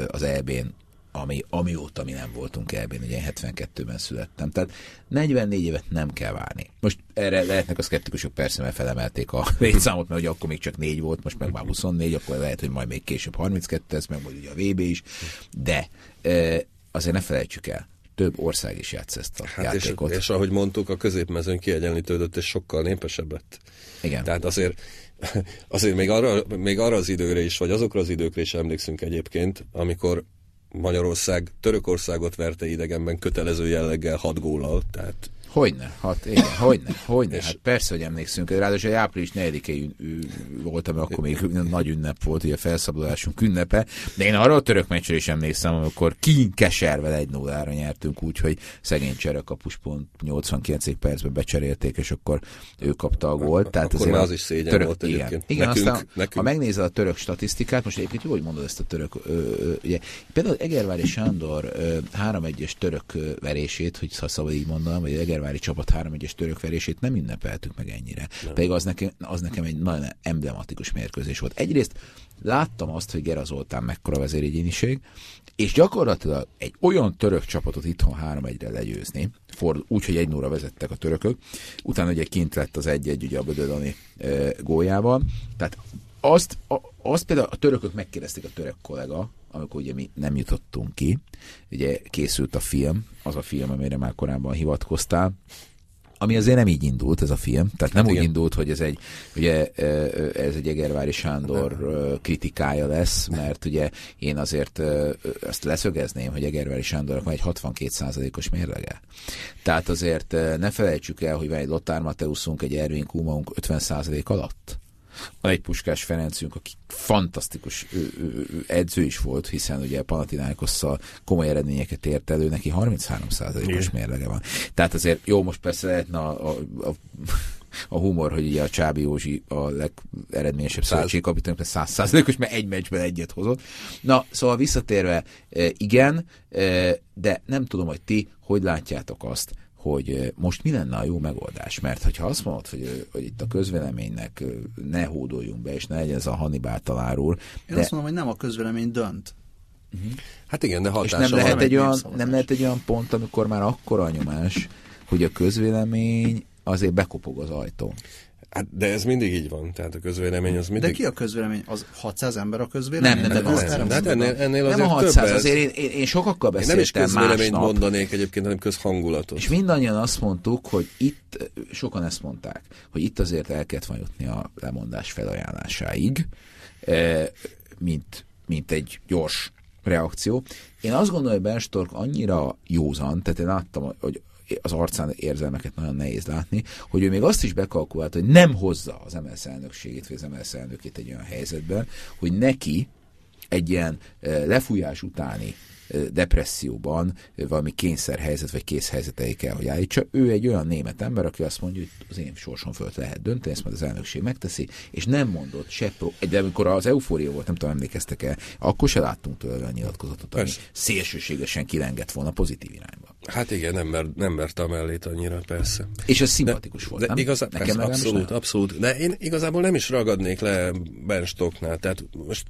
az EB-n ami, amióta mi nem voltunk ebben, ugye én 72-ben születtem. Tehát 44 évet nem kell várni. Most erre lehetnek a szkeptikusok persze, mert felemelték a <laughs> létszámot, mert ugye akkor még csak 4 volt, most meg már 24, akkor lehet, hogy majd még később 32 ez, meg majd ugye a VB is, de azért ne felejtsük el, több ország is játsz ezt a hát játékot. És, és ahogy mondtuk, a középmezőn kiegyenlítődött, és sokkal népesebb lett. Igen. Tehát azért <laughs> azért még arra, még arra az időre is, vagy azokra az időkre is emlékszünk egyébként, amikor Magyarország Törökországot verte idegenben kötelező jelleggel hat gólal, tehát Hogyne, hát igen, hogyne, <laughs> hogyne. Hát persze, hogy emlékszünk. Ráadásul egy április 4 voltam, akkor még nagy ünnep volt, ugye a felszabadulásunk ünnepe, de én arra a török meccsre is emlékszem, amikor kínkeservel egy 0 nyertünk, úgyhogy szegény cserekapus pont 89 percben becserélték, és akkor ő kapta a gólt. Tehát akkor már az is szégyen török, volt egyébként. Igen, igen nekünk, aztán, nekünk. ha megnézel a török statisztikát, most egyébként jó, hogy mondod ezt a török, ö, ö, ugye, például Egervári Sándor 3-1-es török verését, hogy ha szabad így mondanom, vagy Eger Fehérvári csapat 3 1 török verését nem ünnepeltük meg ennyire. Nem. Pedig az nekem, az nekem egy nagyon emblematikus mérkőzés volt. Egyrészt láttam azt, hogy Gera Zoltán mekkora vezéregyéniség, és gyakorlatilag egy olyan török csapatot itthon 3-1-re legyőzni, ford, úgy, hogy egy nóra vezettek a törökök, utána ugye kint lett az egy-egy ugye a Bödödani e, góljával, tehát azt, a, azt például a törökök megkérdezték a török kollega, amikor ugye mi nem jutottunk ki, ugye készült a film, az a film, amire már korábban hivatkoztál, ami azért nem így indult ez a film, tehát nem hát úgy igen. indult, hogy ez egy, ugye, ez egy Egervári Sándor kritikája lesz, mert ugye én azért azt leszögezném, hogy Egervári Sándornak van egy 62%-os mérlege. Tehát azért ne felejtsük el, hogy van egy Lothar Mateuszunk, egy Erwin Kumaunk 50% alatt. Van egy Puskás Ferencünk, aki fantasztikus edző is volt, hiszen ugye Panathinaikosszal komoly eredményeket ért elő, neki 33%-os mérlege van. Tehát azért jó, most persze lehetne a, a, a a humor, hogy ugye a Csábi Józsi a legeredményesebb szövetségkapitány, 100 százalékos, mert egy meccsben egyet hozott. Na, szóval visszatérve, igen, de nem tudom, hogy ti hogy látjátok azt, hogy most mi lenne a jó megoldás? Mert hogyha azt mondod, hogy, hogy itt a közvéleménynek ne hódoljunk be, és ne legyen ez a Hannibal talárul. Én de... azt mondom, hogy nem a közvélemény dönt. Uh-huh. Hát igen, de hatása És nem lehet, egy olyan, nem lehet egy olyan pont, amikor már akkora nyomás, hogy a közvélemény azért bekopog az ajtón. Hát, de ez mindig így van, tehát a közvélemény az mindig... De ki a közvélemény? Az 600 ember a közvélemény? Nem, nem, nem. nem, nem, nem, ennél, ennél nem a 600, több azért én, én, én sokakkal beszéltem én nem is közvéleményt másnap, mondanék egyébként, hanem közhangulatot. És mindannyian azt mondtuk, hogy itt, sokan ezt mondták, hogy itt azért el kellett van jutni a lemondás felajánlásáig, eh, mint, mint egy gyors reakció. Én azt gondolom, hogy Benstork annyira józan, tehát én láttam, hogy az arcán érzelmeket nagyon nehéz látni, hogy ő még azt is bekalkulált, hogy nem hozza az MSZ elnökségét, vagy az MSZ elnökét egy olyan helyzetben, hogy neki egy ilyen eh, lefújás utáni depresszióban valami kényszerhelyzet vagy készhelyzetei kell, hogy állítsa. Ő egy olyan német ember, aki azt mondja, hogy az én sorson föl lehet dönteni, ezt majd az elnökség megteszi, és nem mondott se pro... De amikor az eufória volt, nem tudom, emlékeztek-e, akkor se láttunk tőle olyan nyilatkozatot, ami szélsőségesen kilengett volna pozitív irányba. Hát igen, nem, mer, nem merte a mellét annyira, persze. És ez szimpatikus de, volt, de nem? Igazá, Nekem persze, abszolút, abszolút. De én igazából nem is ragadnék le Ben Stocknál, tehát most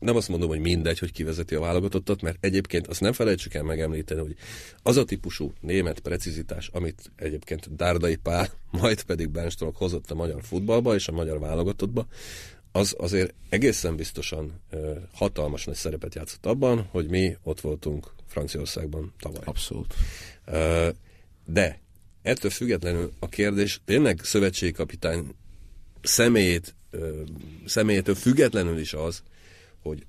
nem azt mondom, hogy mindegy, hogy kivezeti a válogatottat, mert egyébként azt nem felejtsük el megemlíteni, hogy az a típusú német precizitás, amit egyébként Dárdai Pál, majd pedig Benstrok hozott a magyar futballba és a magyar válogatottba, az azért egészen biztosan ö, hatalmas nagy szerepet játszott abban, hogy mi ott voltunk Franciaországban tavaly. Abszolút. Ö, de ettől függetlenül a kérdés tényleg szövetségkapitány személyét, ö, személyétől függetlenül is az, hogy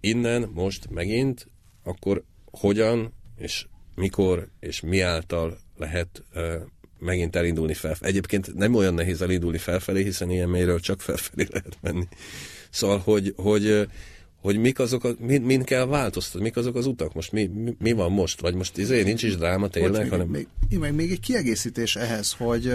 innen most megint, akkor hogyan és mikor és mi által lehet uh, megint elindulni fel. Egyébként nem olyan nehéz elindulni felfelé, hiszen ilyen mélyről csak felfelé <laughs> lehet menni. Szóval, hogy, hogy, hogy mik azok, a, min, min kell változtatni, mik azok az utak, most mi, mi, mi van most, vagy most izé nincs is dráma tényleg, még, hanem... Még, még, még egy kiegészítés ehhez, hogy,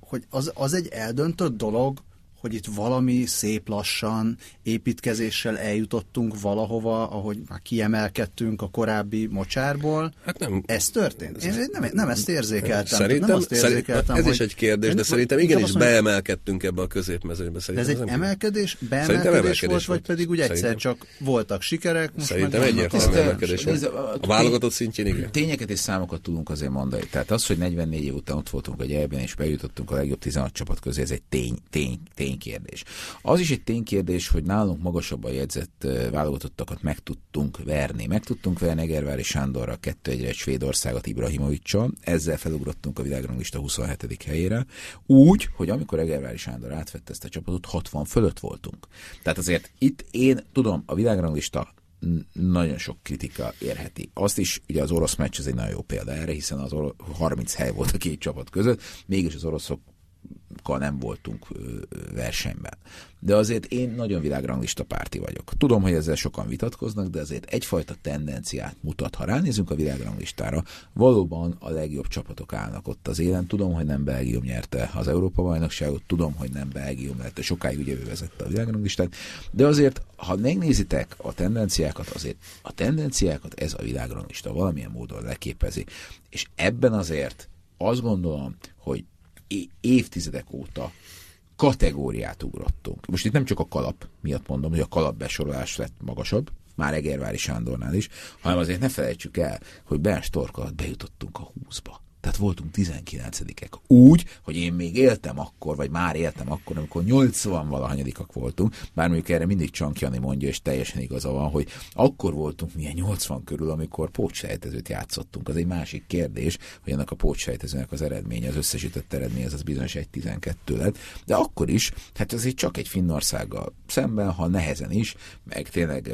hogy az, az egy eldöntött dolog, hogy itt valami szép lassan építkezéssel eljutottunk valahova, ahogy már kiemelkedtünk a korábbi mocsárból. Hát nem. Ez történt? Én nem, nem ezt érzékeltem. Szerintem, nem azt érzékeltem, ez is egy kérdés, de szerintem igenis beemelkedtünk ebbe a középmezőnybe. De ez egy emelkedés, beemelkedés emelkedés volt, vagy pedig úgy egyszer szerintem... csak voltak sikerek? Most szerintem egyértelműen emelkedés volt. A válogatott szintjén igen. Tényeket és számokat tudunk azért mondani. Tehát az, hogy 44 év után ott voltunk a gyerben, és bejutottunk a legjobb 16 csapat közé, ez egy tény, tény, tény ténykérdés. Az is egy ténykérdés, hogy nálunk magasabban jegyzett válogatottakat meg tudtunk verni. Meg tudtunk verni Egervári Sándorra 2 1 Svédországot Ibrahimovicsal, ezzel felugrottunk a világranglista 27. helyére, úgy, hogy amikor Egervári Sándor átvette ezt a csapatot, 60 fölött voltunk. Tehát azért itt én tudom, a világranglista nagyon sok kritika érheti. Azt is, ugye az orosz meccs ez egy nagyon jó példa erre, hiszen az 30 hely volt a két csapat között, mégis az oroszok nem voltunk versenyben. De azért én nagyon világranglista párti vagyok. Tudom, hogy ezzel sokan vitatkoznak, de azért egyfajta tendenciát mutat. Ha ránézünk a világranglistára, valóban a legjobb csapatok állnak ott az élen. Tudom, hogy nem Belgium nyerte az Európa-bajnokságot, tudom, hogy nem Belgium lett, sokáig ugye ő vezette a világranglistát, de azért, ha megnézitek a tendenciákat, azért a tendenciákat ez a világranglista valamilyen módon leképezi. És ebben azért azt gondolom, hogy évtizedek óta kategóriát ugrottunk. Most itt nem csak a kalap miatt mondom, hogy a kalap besorolás lett magasabb, már Egervári Sándornál is, hanem azért ne felejtsük el, hogy Ben Stork bejutottunk a 20-ba. Tehát voltunk 19-ek. Úgy, hogy én még éltem akkor, vagy már éltem akkor, amikor 80 valahanyadikak voltunk, bár mondjuk erre mindig Csankjani mondja, és teljesen igaza van, hogy akkor voltunk milyen 80 körül, amikor pótsejtezőt játszottunk. Az egy másik kérdés, hogy ennek a pótsejtezőnek az eredménye, az összesített eredmény, az az bizonyos egy 12 lett. De akkor is, hát azért csak egy Finnországgal szemben, ha nehezen is, meg tényleg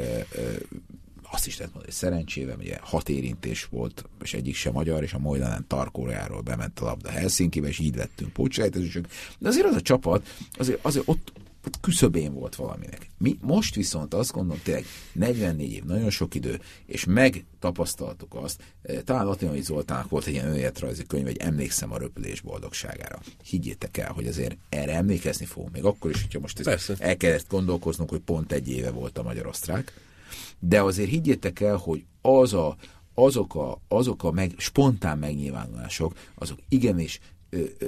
azt is lehet mondani, hogy szerencsével, ugye hat érintés volt, és egyik sem magyar, és a Mojdanen Tarkójáról bement a labda Helsinki-be, és így lettünk pótsejtezősök. De azért az a csapat, azért, azért ott, küszöbén volt valaminek. Mi most viszont azt gondolom, tényleg 44 év, nagyon sok idő, és megtapasztaltuk azt, eh, talán Latinai Zoltának volt egy ilyen önéletrajzi könyv, hogy emlékszem a röpülés boldogságára. Higgyétek el, hogy azért erre emlékezni fogunk, még akkor is, hogyha most ez el kellett gondolkoznunk, hogy pont egy éve volt a magyar-osztrák, de azért higgyétek el, hogy az a, azok a, azok a meg, spontán megnyilvánulások, azok igenis ö, ö,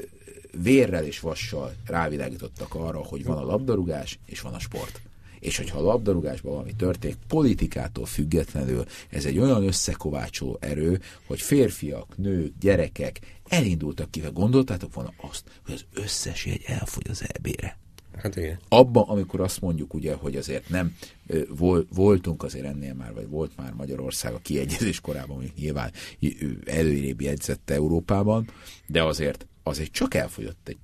vérrel és vassal rávilágítottak arra, hogy van a labdarúgás és van a sport. És hogyha a labdarúgásban valami történik, politikától függetlenül ez egy olyan összekovácsoló erő, hogy férfiak, nők, gyerekek elindultak ki, gondoltátok volna azt, hogy az összes jegy elfogy az EB-re. Hát igen. Abban, amikor azt mondjuk ugye, hogy azért nem vol, voltunk azért ennél már, vagy volt már Magyarország a kiegyezés korában, mondjuk nyilván előrébb jegyzett Európában, de azért, azért csak elfogyott egy,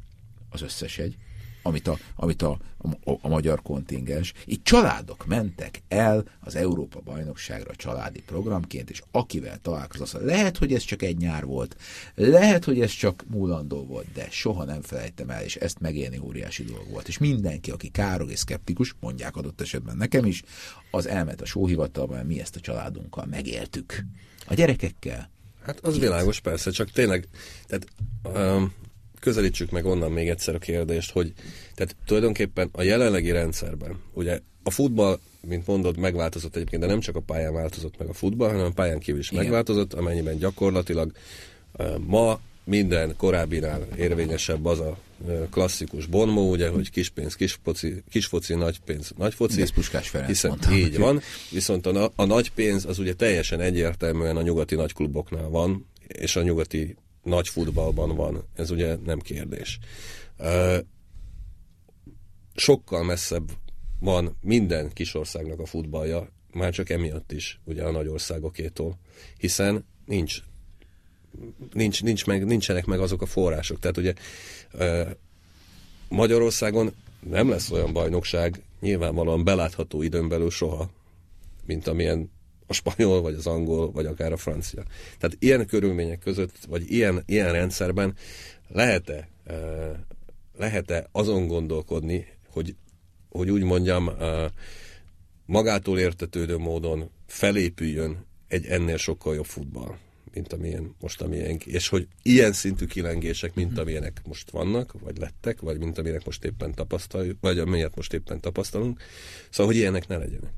az összes egy, amit a, amit a, a, a magyar kontingens. Itt családok mentek el az Európa bajnokságra családi programként, és akivel találkozott, lehet, hogy ez csak egy nyár volt, lehet, hogy ez csak múlandó volt, de soha nem felejtem el, és ezt megélni óriási dolog volt. És mindenki, aki károg és szkeptikus, mondják adott esetben nekem is, az elment a sóhivatalba, mi ezt a családunkkal megéltük. A gyerekekkel. Hát az Két. világos, persze, csak tényleg, tehát um, közelítsük meg onnan még egyszer a kérdést, hogy tehát tulajdonképpen a jelenlegi rendszerben, ugye a futball, mint mondod, megváltozott egyébként, de nem csak a pályán változott meg a futball, hanem a pályán kívül is Igen. megváltozott, amennyiben gyakorlatilag ma minden korábbinál érvényesebb az a klasszikus bonmó, ugye, hogy kispénz, kisfoci, kisfoci, nagypénz, nagyfoci. Ez Puskás Ferenc hiszen mondta. Így van. Viszont a, a nagy pénz az ugye teljesen egyértelműen a nyugati nagykluboknál van, és a nyugati nagy futballban van, ez ugye nem kérdés. Sokkal messzebb van minden kisországnak a futballja, már csak emiatt is, ugye a nagy országokétól, hiszen nincs, nincs, nincs meg, nincsenek meg azok a források. Tehát ugye Magyarországon nem lesz olyan bajnokság, nyilvánvalóan belátható időn belül soha, mint amilyen a spanyol, vagy az angol, vagy akár a francia. Tehát ilyen körülmények között, vagy ilyen, ilyen rendszerben lehet-e, lehet-e azon gondolkodni, hogy, hogy úgy mondjam, magától értetődő módon felépüljön egy ennél sokkal jobb futball, mint amilyen most amilyen, és hogy ilyen szintű kilengések, mint mhm. amilyenek most vannak, vagy lettek, vagy mint amilyenek most éppen tapasztaljuk, vagy amilyet most éppen tapasztalunk, szóval, hogy ilyenek ne legyenek.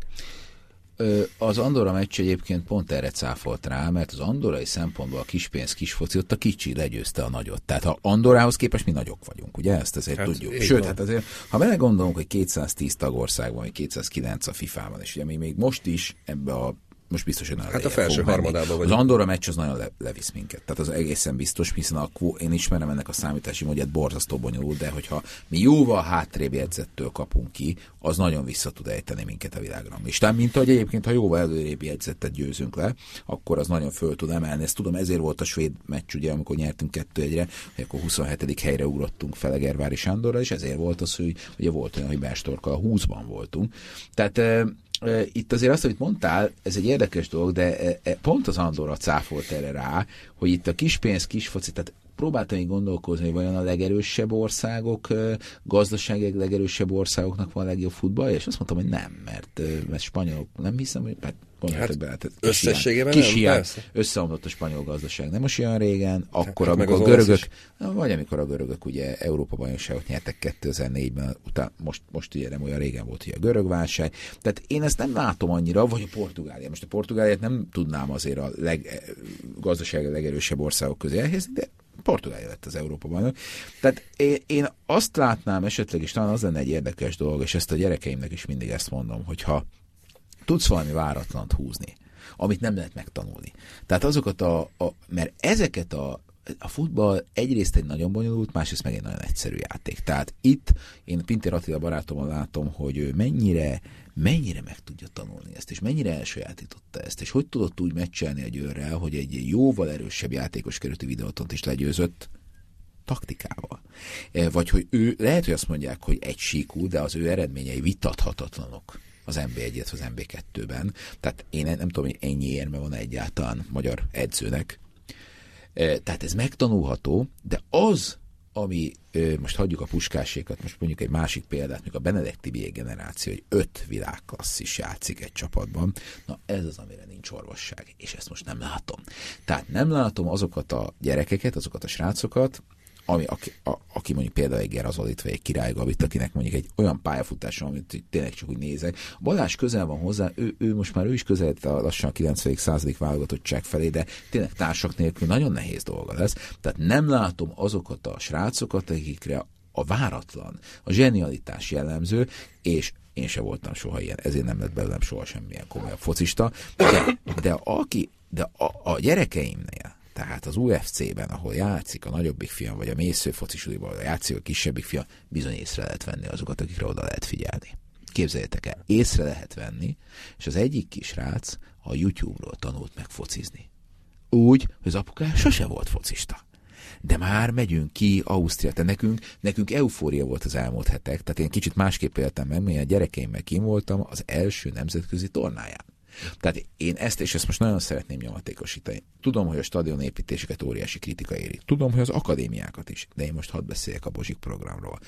Az Andorra meccs egyébként pont erre cáfolt rá, mert az andorai szempontból a kispénz kisfoci ott a kicsi legyőzte a nagyot. Tehát ha Andorához képest mi nagyok vagyunk, ugye? Ezt azért hát, tudjuk. Sőt, van. hát azért, ha vele gondolunk, hogy 210 tagország van, vagy 209 a FIFA-ban, és ugye mi még most is ebbe a most biztos, hogy Hát a felső harmadában vagy. Az Andorra meccs az nagyon le, levisz minket. Tehát az egészen biztos, hiszen a, én ismerem ennek a számítási módját, borzasztó bonyolult, de hogyha mi jóval hátrébb jegyzettől kapunk ki, az nagyon vissza tud ejteni minket a világranglistán. Mint ahogy egyébként, ha jóval előrébb jegyzettet győzünk le, akkor az nagyon föl tud emelni. Ezt tudom, ezért volt a svéd meccs, ugye, amikor nyertünk kettő egyre, hogy akkor 27. helyre ugrottunk Felegervári Sándorra, és ezért volt az, hogy ugye volt olyan, hogy Bestorkkal 20-ban voltunk. Tehát itt azért azt, amit mondtál, ez egy érdekes dolog, de pont az Andorra cáfolt erre rá, hogy itt a kispénz, kisfoci, tehát próbáltam így gondolkozni, hogy vajon a legerősebb országok, gazdaságileg legerősebb országoknak van a legjobb futball, és azt mondtam, hogy nem, mert, mert spanyolok, nem hiszem, hogy hát hát, be, hát összességében kis hiány, összeomlott a spanyol gazdaság. Nem most olyan régen, hát, akkor, hát, amikor a görögök, vagy amikor a görögök ugye Európa bajnokságot nyertek 2004-ben, utána most, most ugye nem olyan régen volt ugye a görög válság. Tehát én ezt nem látom annyira, vagy a Portugália. Most a Portugáliát nem tudnám azért a leg, gazdasági legerősebb országok közé elhelyezni, de Portugália lett az Európa bajnok. Tehát én, én azt látnám esetleg, és talán az lenne egy érdekes dolog, és ezt a gyerekeimnek is mindig ezt mondom, hogyha tudsz valami váratlant húzni, amit nem lehet megtanulni. Tehát azokat a, a mert ezeket a a futball egyrészt egy nagyon bonyolult, másrészt meg egy nagyon egyszerű játék. Tehát itt én Pintér Attila barátomon látom, hogy ő mennyire, mennyire meg tudja tanulni ezt, és mennyire elsajátította ezt, és hogy tudott úgy meccselni a győrrel, hogy egy jóval erősebb játékos kerülti videótont is legyőzött, taktikával. E, vagy hogy ő, lehet, hogy azt mondják, hogy egy síkú, de az ő eredményei vitathatatlanok az MB1-et, az MB2-ben. Tehát én nem tudom, hogy ennyi érme van egyáltalán magyar edzőnek. E, tehát ez megtanulható, de az, ami most hagyjuk a puskásékat, most mondjuk egy másik példát, még a Benedekti B generáció, hogy öt világklasszis játszik egy csapatban, na ez az, amire nincs orvosság, és ezt most nem látom. Tehát nem látom azokat a gyerekeket, azokat a srácokat, ami, aki, a, aki mondjuk például egy Gerazolit, vagy egy Király Gabit, akinek mondjuk egy olyan pályafutása, amit tényleg csak úgy nézek. Balázs közel van hozzá, ő, ő most már ő is közel a lassan a 90. századik válogatottság felé, de tényleg társak nélkül nagyon nehéz dolga lesz. Tehát nem látom azokat a srácokat, akikre a váratlan, a zsenialitás jellemző, és én se voltam soha ilyen, ezért nem lett belőlem soha semmilyen komolyabb focista, de, de aki, de a, a gyerekeimnél, tehát az UFC-ben, ahol játszik a nagyobbik fiam, vagy a mésző focisuliban játszik a kisebbik fiam, bizony észre lehet venni azokat, akikre oda lehet figyelni. Képzeljétek el, észre lehet venni, és az egyik kisrác a YouTube-ról tanult meg focizni. Úgy, hogy az apuká sose volt focista. De már megyünk ki Ausztria, te nekünk, nekünk eufória volt az elmúlt hetek, tehát én kicsit másképp éltem meg, mert a gyerekeimmel kim voltam az első nemzetközi tornáján. Tehát én ezt és ezt most nagyon szeretném nyomatékosítani. Tudom, hogy a stadion építéseket óriási kritika éri. Tudom, hogy az akadémiákat is. De én most hadd beszéljek a Bozsik programról.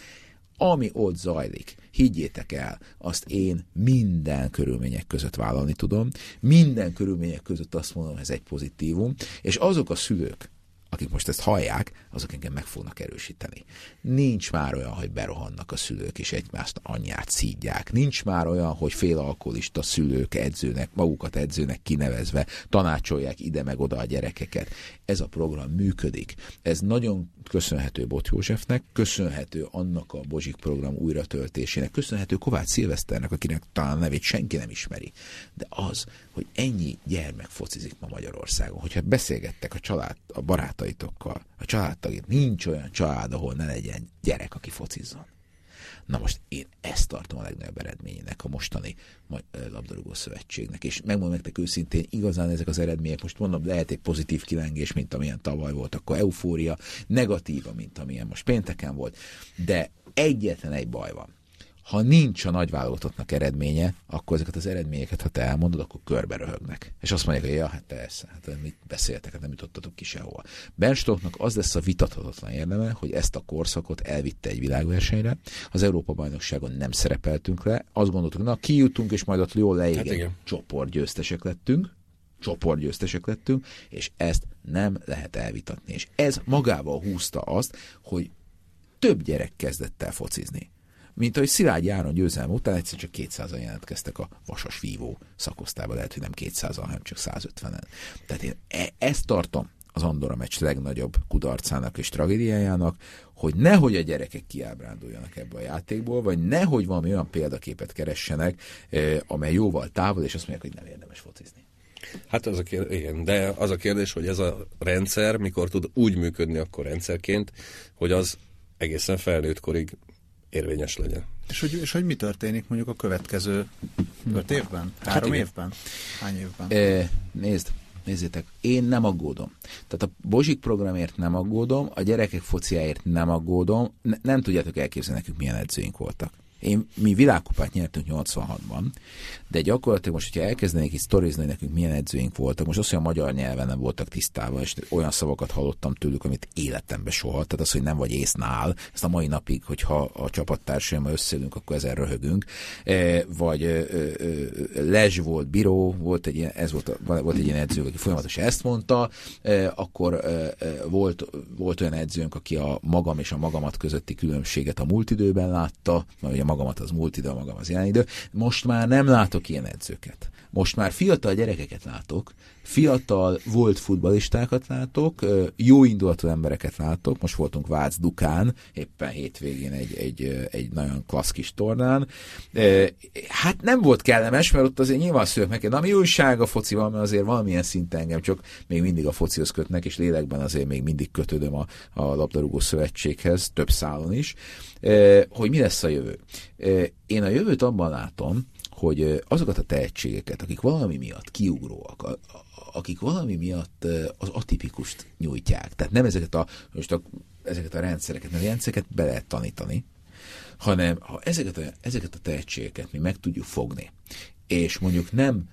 Ami ott zajlik, higgyétek el, azt én minden körülmények között vállalni tudom, minden körülmények között azt mondom, ez egy pozitívum, és azok a szülők, akik most ezt hallják, azok engem meg fognak erősíteni. Nincs már olyan, hogy berohannak a szülők, és egymást anyját szídják. Nincs már olyan, hogy félalkoholista szülők edzőnek, magukat edzőnek kinevezve tanácsolják ide meg oda a gyerekeket. Ez a program működik. Ez nagyon köszönhető Bot Józsefnek, köszönhető annak a Bozsik program újratöltésének, köszönhető Kovács Szilveszternek, akinek talán nevét senki nem ismeri. De az, hogy ennyi gyermek focizik ma Magyarországon, hogyha beszélgettek a család, a barátaitokkal, a családtagét, nincs olyan család, ahol ne legyen gyerek, aki focizzon. Na most én ezt tartom a legnagyobb eredményének a mostani labdarúgó szövetségnek, és megmondom nektek őszintén, igazán ezek az eredmények, most mondom, lehet egy pozitív kilengés, mint amilyen tavaly volt, akkor eufória, negatíva, mint amilyen most pénteken volt, de egyetlen egy baj van ha nincs a nagyválogatottnak eredménye, akkor ezeket az eredményeket, ha te elmondod, akkor körbe röhögnek. És azt mondják, hogy ja, hát persze, hát mit beszéltek, hát nem jutottatok ki sehova. Bernstoknak az lesz a vitathatatlan érdeme, hogy ezt a korszakot elvitte egy világversenyre. Az Európa-bajnokságon nem szerepeltünk le. Azt gondoltuk, na kijutunk, és majd ott jól leégen. Hát csoportgyőztesek lettünk csoportgyőztesek lettünk, és ezt nem lehet elvitatni. És ez magával húzta azt, hogy több gyerek kezdett el focizni mint ahogy Szilágyi Áron győzelme után egyszer csak 200-an jelentkeztek a vasas vívó szakosztába, lehet, hogy nem 200-an, hanem csak 150-en. Tehát én e- ezt tartom az Andorra meccs legnagyobb kudarcának és tragédiájának, hogy nehogy a gyerekek kiábránduljanak ebbe a játékból, vagy nehogy valami olyan példaképet keressenek, eh, amely jóval távol, és azt mondják, hogy nem érdemes focizni. Hát az a kérdés, igen, de az a kérdés, hogy ez a rendszer mikor tud úgy működni akkor rendszerként, hogy az egészen felnőtt korig érvényes legyen. És hogy, és hogy mi történik mondjuk a következő öt évben? Hát Három hát évben? Hány évben? E, nézd, nézzétek, én nem aggódom. Tehát a Bozsik programért nem aggódom, a gyerekek fociáért nem aggódom, ne, nem tudjátok elképzelni nekünk milyen edzőink voltak. Én, mi világkupát nyertünk 86-ban, de gyakorlatilag most, hogyha elkezdenék itt sztorizni, hogy nekünk milyen edzőink voltak, most azt, hogy a magyar nyelven nem voltak tisztában, és olyan szavakat hallottam tőlük, amit életemben soha. Tehát az, hogy nem vagy észnál, ezt a mai napig, hogyha a csapattársaimmal összeülünk, akkor ezen röhögünk. E, vagy e, e, Lezs volt, Bíró, volt egy ilyen, ez volt, volt egy ilyen edző, aki folyamatosan ezt mondta, e, akkor e, volt, volt olyan edzőnk, aki a magam és a magamat közötti különbséget a múlt időben látta, mert a magamat az múlt idő, a magam az jelen idő. Most már nem látok ilyen edzőket. Most már fiatal gyerekeket látok, fiatal, volt futbalistákat látok, jó indulatú embereket látok, most voltunk Vác Dukán, éppen hétvégén egy, egy, egy nagyon klassz kis tornán. Hát nem volt kellemes, mert ott azért nyilván szülök neki, na mi újság a focival, mert azért valamilyen szinten engem csak még mindig a focihoz kötnek, és lélekben azért még mindig kötődöm a, a labdarúgó szövetséghez, több szálon is, hogy mi lesz a jövő. Én a jövőt abban látom, hogy azokat a tehetségeket, akik valami miatt kiugróak, akik valami miatt az atipikust nyújtják, tehát nem ezeket a, most a, ezeket a rendszereket, mert a rendszereket be lehet tanítani, hanem ha ezeket a, ezeket a tehetségeket mi meg tudjuk fogni, és mondjuk nem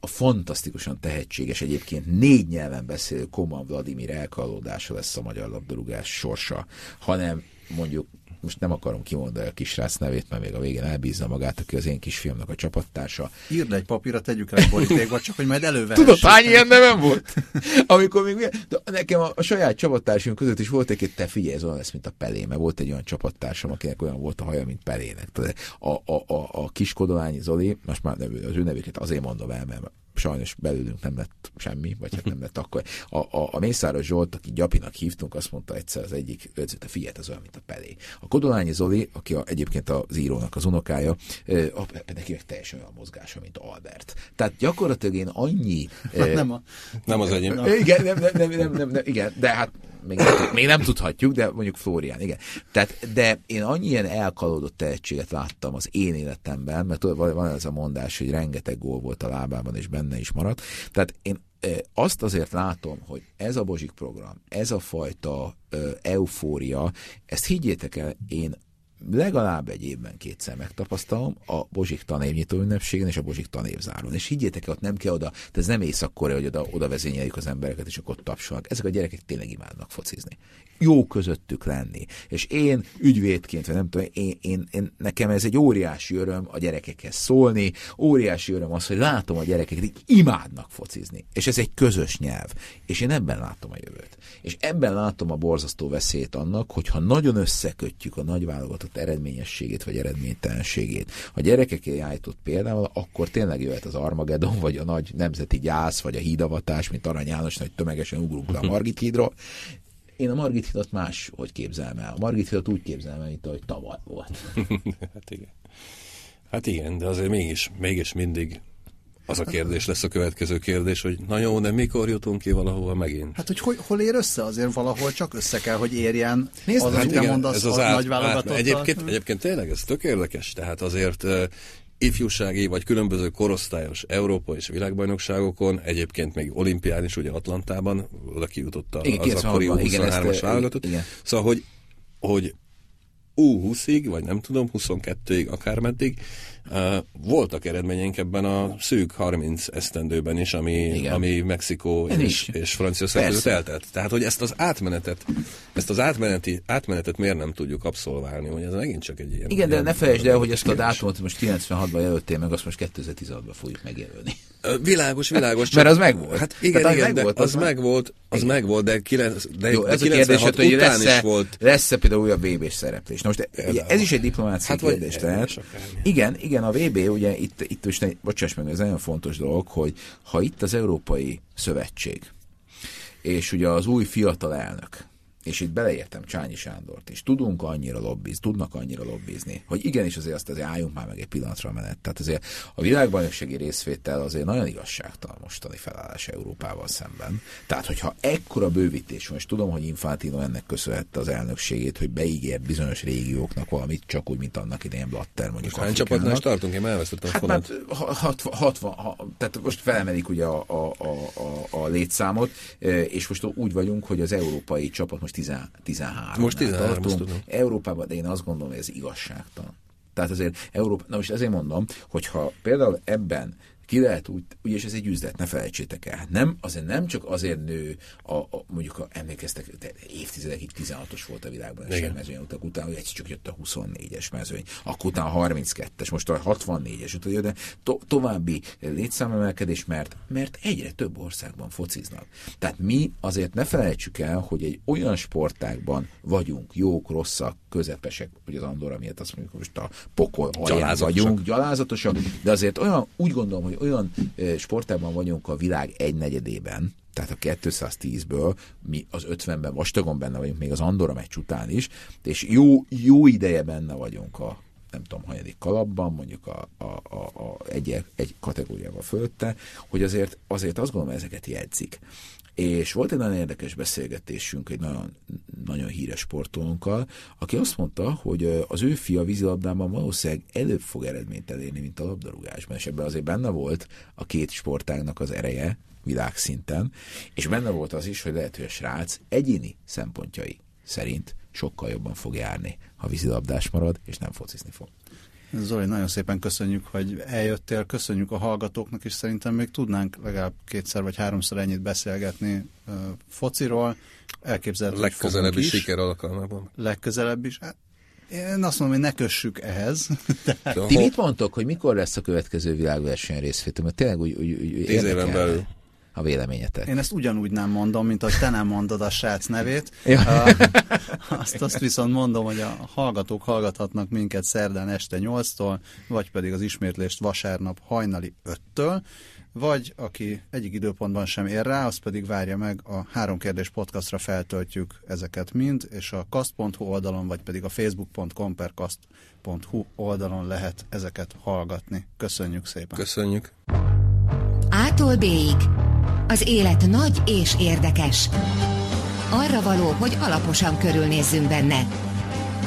a fantasztikusan tehetséges, egyébként négy nyelven beszélő Koman Vladimir elkalódása lesz a magyar labdarúgás sorsa, hanem mondjuk most nem akarom kimondani a kisrác nevét, mert még a végén elbízza magát, aki az én kisfiamnak a csapattársa. Írd egy papírra, tegyük el a borítékba, csak hogy majd elővehessük. Tudod, hány ilyen nevem volt? <laughs> Amikor még de nekem a, a saját csapattársunk között is volt egy, te figyelj, ez olyan lesz, mint a Pelé, mert volt egy olyan csapattársam, akinek olyan volt a haja, mint Pelének. A, a, a, a kis Kodolányi Zoli, most már az ő nevüket azért mondom el, mert sajnos belőlünk nem lett semmi, vagy hát nem lett akkor. A, a, a Mészáros Zsolt, aki Gyapinak hívtunk, azt mondta egyszer az egyik edzőte, figyelt, az olyan, mint a Pelé. A Kodolányi Zoli, aki a, egyébként az írónak az unokája, a, neki meg teljesen olyan mozgása, mint Albert. Tehát gyakorlatilag én annyi... <laughs> nem, a, nem az enyém. Igen, nem, nem, nem, nem, nem, nem, igen, de hát még nem, még nem tudhatjuk, de mondjuk Flórián, igen. Tehát, de én annyi ilyen elkalódott tehetséget láttam az én életemben, mert van ez a mondás, hogy rengeteg gól volt a lábában, és benne is maradt. Tehát én azt azért látom, hogy ez a Bozsik program, ez a fajta eufória, ezt higgyétek el, én legalább egy évben kétszer megtapasztalom a Bozsik tanévnyitó ünnepségen és a Bozsik tanévzáron. És higgyétek ott nem kell oda, de ez nem észak hogy oda, oda vezényeljük az embereket, és akkor ott tapsolnak. Ezek a gyerekek tényleg imádnak focizni jó közöttük lenni. És én ügyvédként, vagy nem tudom, én, én, én, nekem ez egy óriási öröm a gyerekekhez szólni, óriási öröm az, hogy látom a gyerekeket, hogy imádnak focizni. És ez egy közös nyelv. És én ebben látom a jövőt. És ebben látom a borzasztó veszélyt annak, hogyha nagyon összekötjük a nagyválogatott eredményességét vagy eredménytelenségét a gyerekekkel állított példával, akkor tényleg jöhet az Armageddon, vagy a nagy nemzeti gyász, vagy a hídavatás, mint Arany János, hogy tömegesen ugrunk le a Margit hídról, én a Margit hidat más, hogy képzelem el. A Margit hidat úgy képzelem el, mint ahogy tavaly volt. <laughs> hát igen. Hát igen, de azért mégis, mégis mindig az a kérdés lesz a következő kérdés, hogy na jó, de mikor jutunk ki valahova megint? Hát, hogy hol, hol ér össze? Azért valahol csak össze kell, hogy érjen Nézd, az, hát igen, mondasz, ez az, az át, át, egyébként, egyébként tényleg ez tök érdekes, tehát azért ifjúsági vagy különböző korosztályos Európa és világbajnokságokon, egyébként még olimpián is, ugye Atlantában, oda kijutott az akkori 23-as válogatott. Szóval, hogy, hogy U20-ig, vagy nem tudom, 22-ig, akármeddig, voltak eredményeink ebben a szűk 30 esztendőben is, ami, ami Mexikó és, és Franciaország között eltelt. Tehát, hogy ezt az átmenetet, ezt az átmeneti, átmenetet miért nem tudjuk abszolválni, hogy ez megint csak egy ilyen... Igen, de ne felejtsd el, hogy ezt a dátumot most 96-ban jelöltél meg, azt most 2016-ban fogjuk megjelölni. Világos, világos. Csak, Mert az megvolt. Hát igen, Tehát, igen, megvolt, az, az megvolt, az igen. megvolt, de, kilenc, de, Jó, ez de 96 kérdés, után lesz is volt. Lesz-e például újabb vb szereplés? Na most ugye, ez is egy diplomáciai hát, kérdés. Tehát, igen, igen, a VB, ugye itt, itt most, bocsáss meg, ez nagyon fontos dolog, hogy ha itt az Európai Szövetség, és ugye az új fiatal elnök, és itt beleértem Csányi Sándort is, tudunk annyira lobbizni, tudnak annyira lobbizni, hogy igenis azért azt azért álljunk már meg egy pillanatra a menet. Tehát azért a világbajnoksági részvétel azért nagyon igazságtalan mostani felállás Európával szemben. Tehát, hogyha ekkora bővítés van, és tudom, hogy Infantino ennek köszönhette az elnökségét, hogy beígért bizonyos régióknak valamit, csak úgy, mint annak idején Blatter mondjuk. Hány csapatnál tartunk? Én elvesztettem hát, hát 60, 60, tehát most felemelik ugye a, a, a, a, a létszámot, és most úgy vagyunk, hogy az európai csapat most 13. Most 13 tartunk. Európában, de én azt gondolom, hogy ez igazságtalan. Tehát azért Európa, na most ezért mondom, hogyha például ebben ki lehet úgy, ugye ez egy üzlet, ne felejtsétek el. Nem, azért nem csak azért nő, a, a mondjuk a, emlékeztek, de évtizedekig 16-os volt a világban a mezőny, utak után, hogy egyszer csak jött a 24-es mezőny, akkor utána a 32-es, most a 64-es, után, de to, további létszámemelkedés, mert, mert egyre több országban fociznak. Tehát mi azért ne felejtsük el, hogy egy olyan sportágban vagyunk, jók, rosszak, közepesek, hogy az Andorra miatt azt mondjuk, most a pokol alján vagyunk, gyalázatosak, de azért olyan, úgy gondolom, hogy hogy olyan sportában vagyunk a világ egynegyedében, tehát a 210-ből mi az 50-ben vastagon benne vagyunk, még az Andorra meccs után is, és jó, jó ideje benne vagyunk a nem tudom, hanyadik kalapban, mondjuk a, a, a, a egy, egy kategóriával fölötte, hogy azért, azért azt gondolom, ezeket jegyzik. És volt egy nagyon érdekes beszélgetésünk egy nagyon, nagyon híres sportolónkkal, aki azt mondta, hogy az ő fia vízilabdában valószínűleg előbb fog eredményt elérni, mint a labdarúgásban, és ebben azért benne volt a két sportágnak az ereje világszinten, és benne volt az is, hogy lehet, hogy a srác egyéni szempontjai szerint sokkal jobban fog járni, ha vízilabdás marad, és nem focizni fog. Zoli, nagyon szépen köszönjük, hogy eljöttél, köszönjük a hallgatóknak, és szerintem még tudnánk legalább kétszer vagy háromszor ennyit beszélgetni uh, fociról. Elképzelhető, Legközelebb is siker alkalmában. Legközelebb is. Hát, én azt mondom, hogy ne kössük ehhez. <laughs> Tehát... Ti mit mondtok, hogy mikor lesz a következő világverseny részvétel? Mert tényleg úgy, úgy, úgy Tíz éven belül a véleményetek. Én ezt ugyanúgy nem mondom, mint ahogy te nem mondod a srác nevét. Ja. Uh, azt, azt viszont mondom, hogy a hallgatók hallgathatnak minket szerdán este 8-tól, vagy pedig az ismétlést vasárnap hajnali 5-től, vagy aki egyik időpontban sem ér rá, az pedig várja meg a három kérdés podcastra feltöltjük ezeket mind, és a kast.hu oldalon, vagy pedig a facebook.com per kast.hu oldalon lehet ezeket hallgatni. Köszönjük szépen! Köszönjük! Ától B-ig az élet nagy és érdekes. Arra való, hogy alaposan körülnézzünk benne.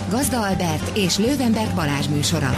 Gazda Albert és Lővenberg Balázs műsora.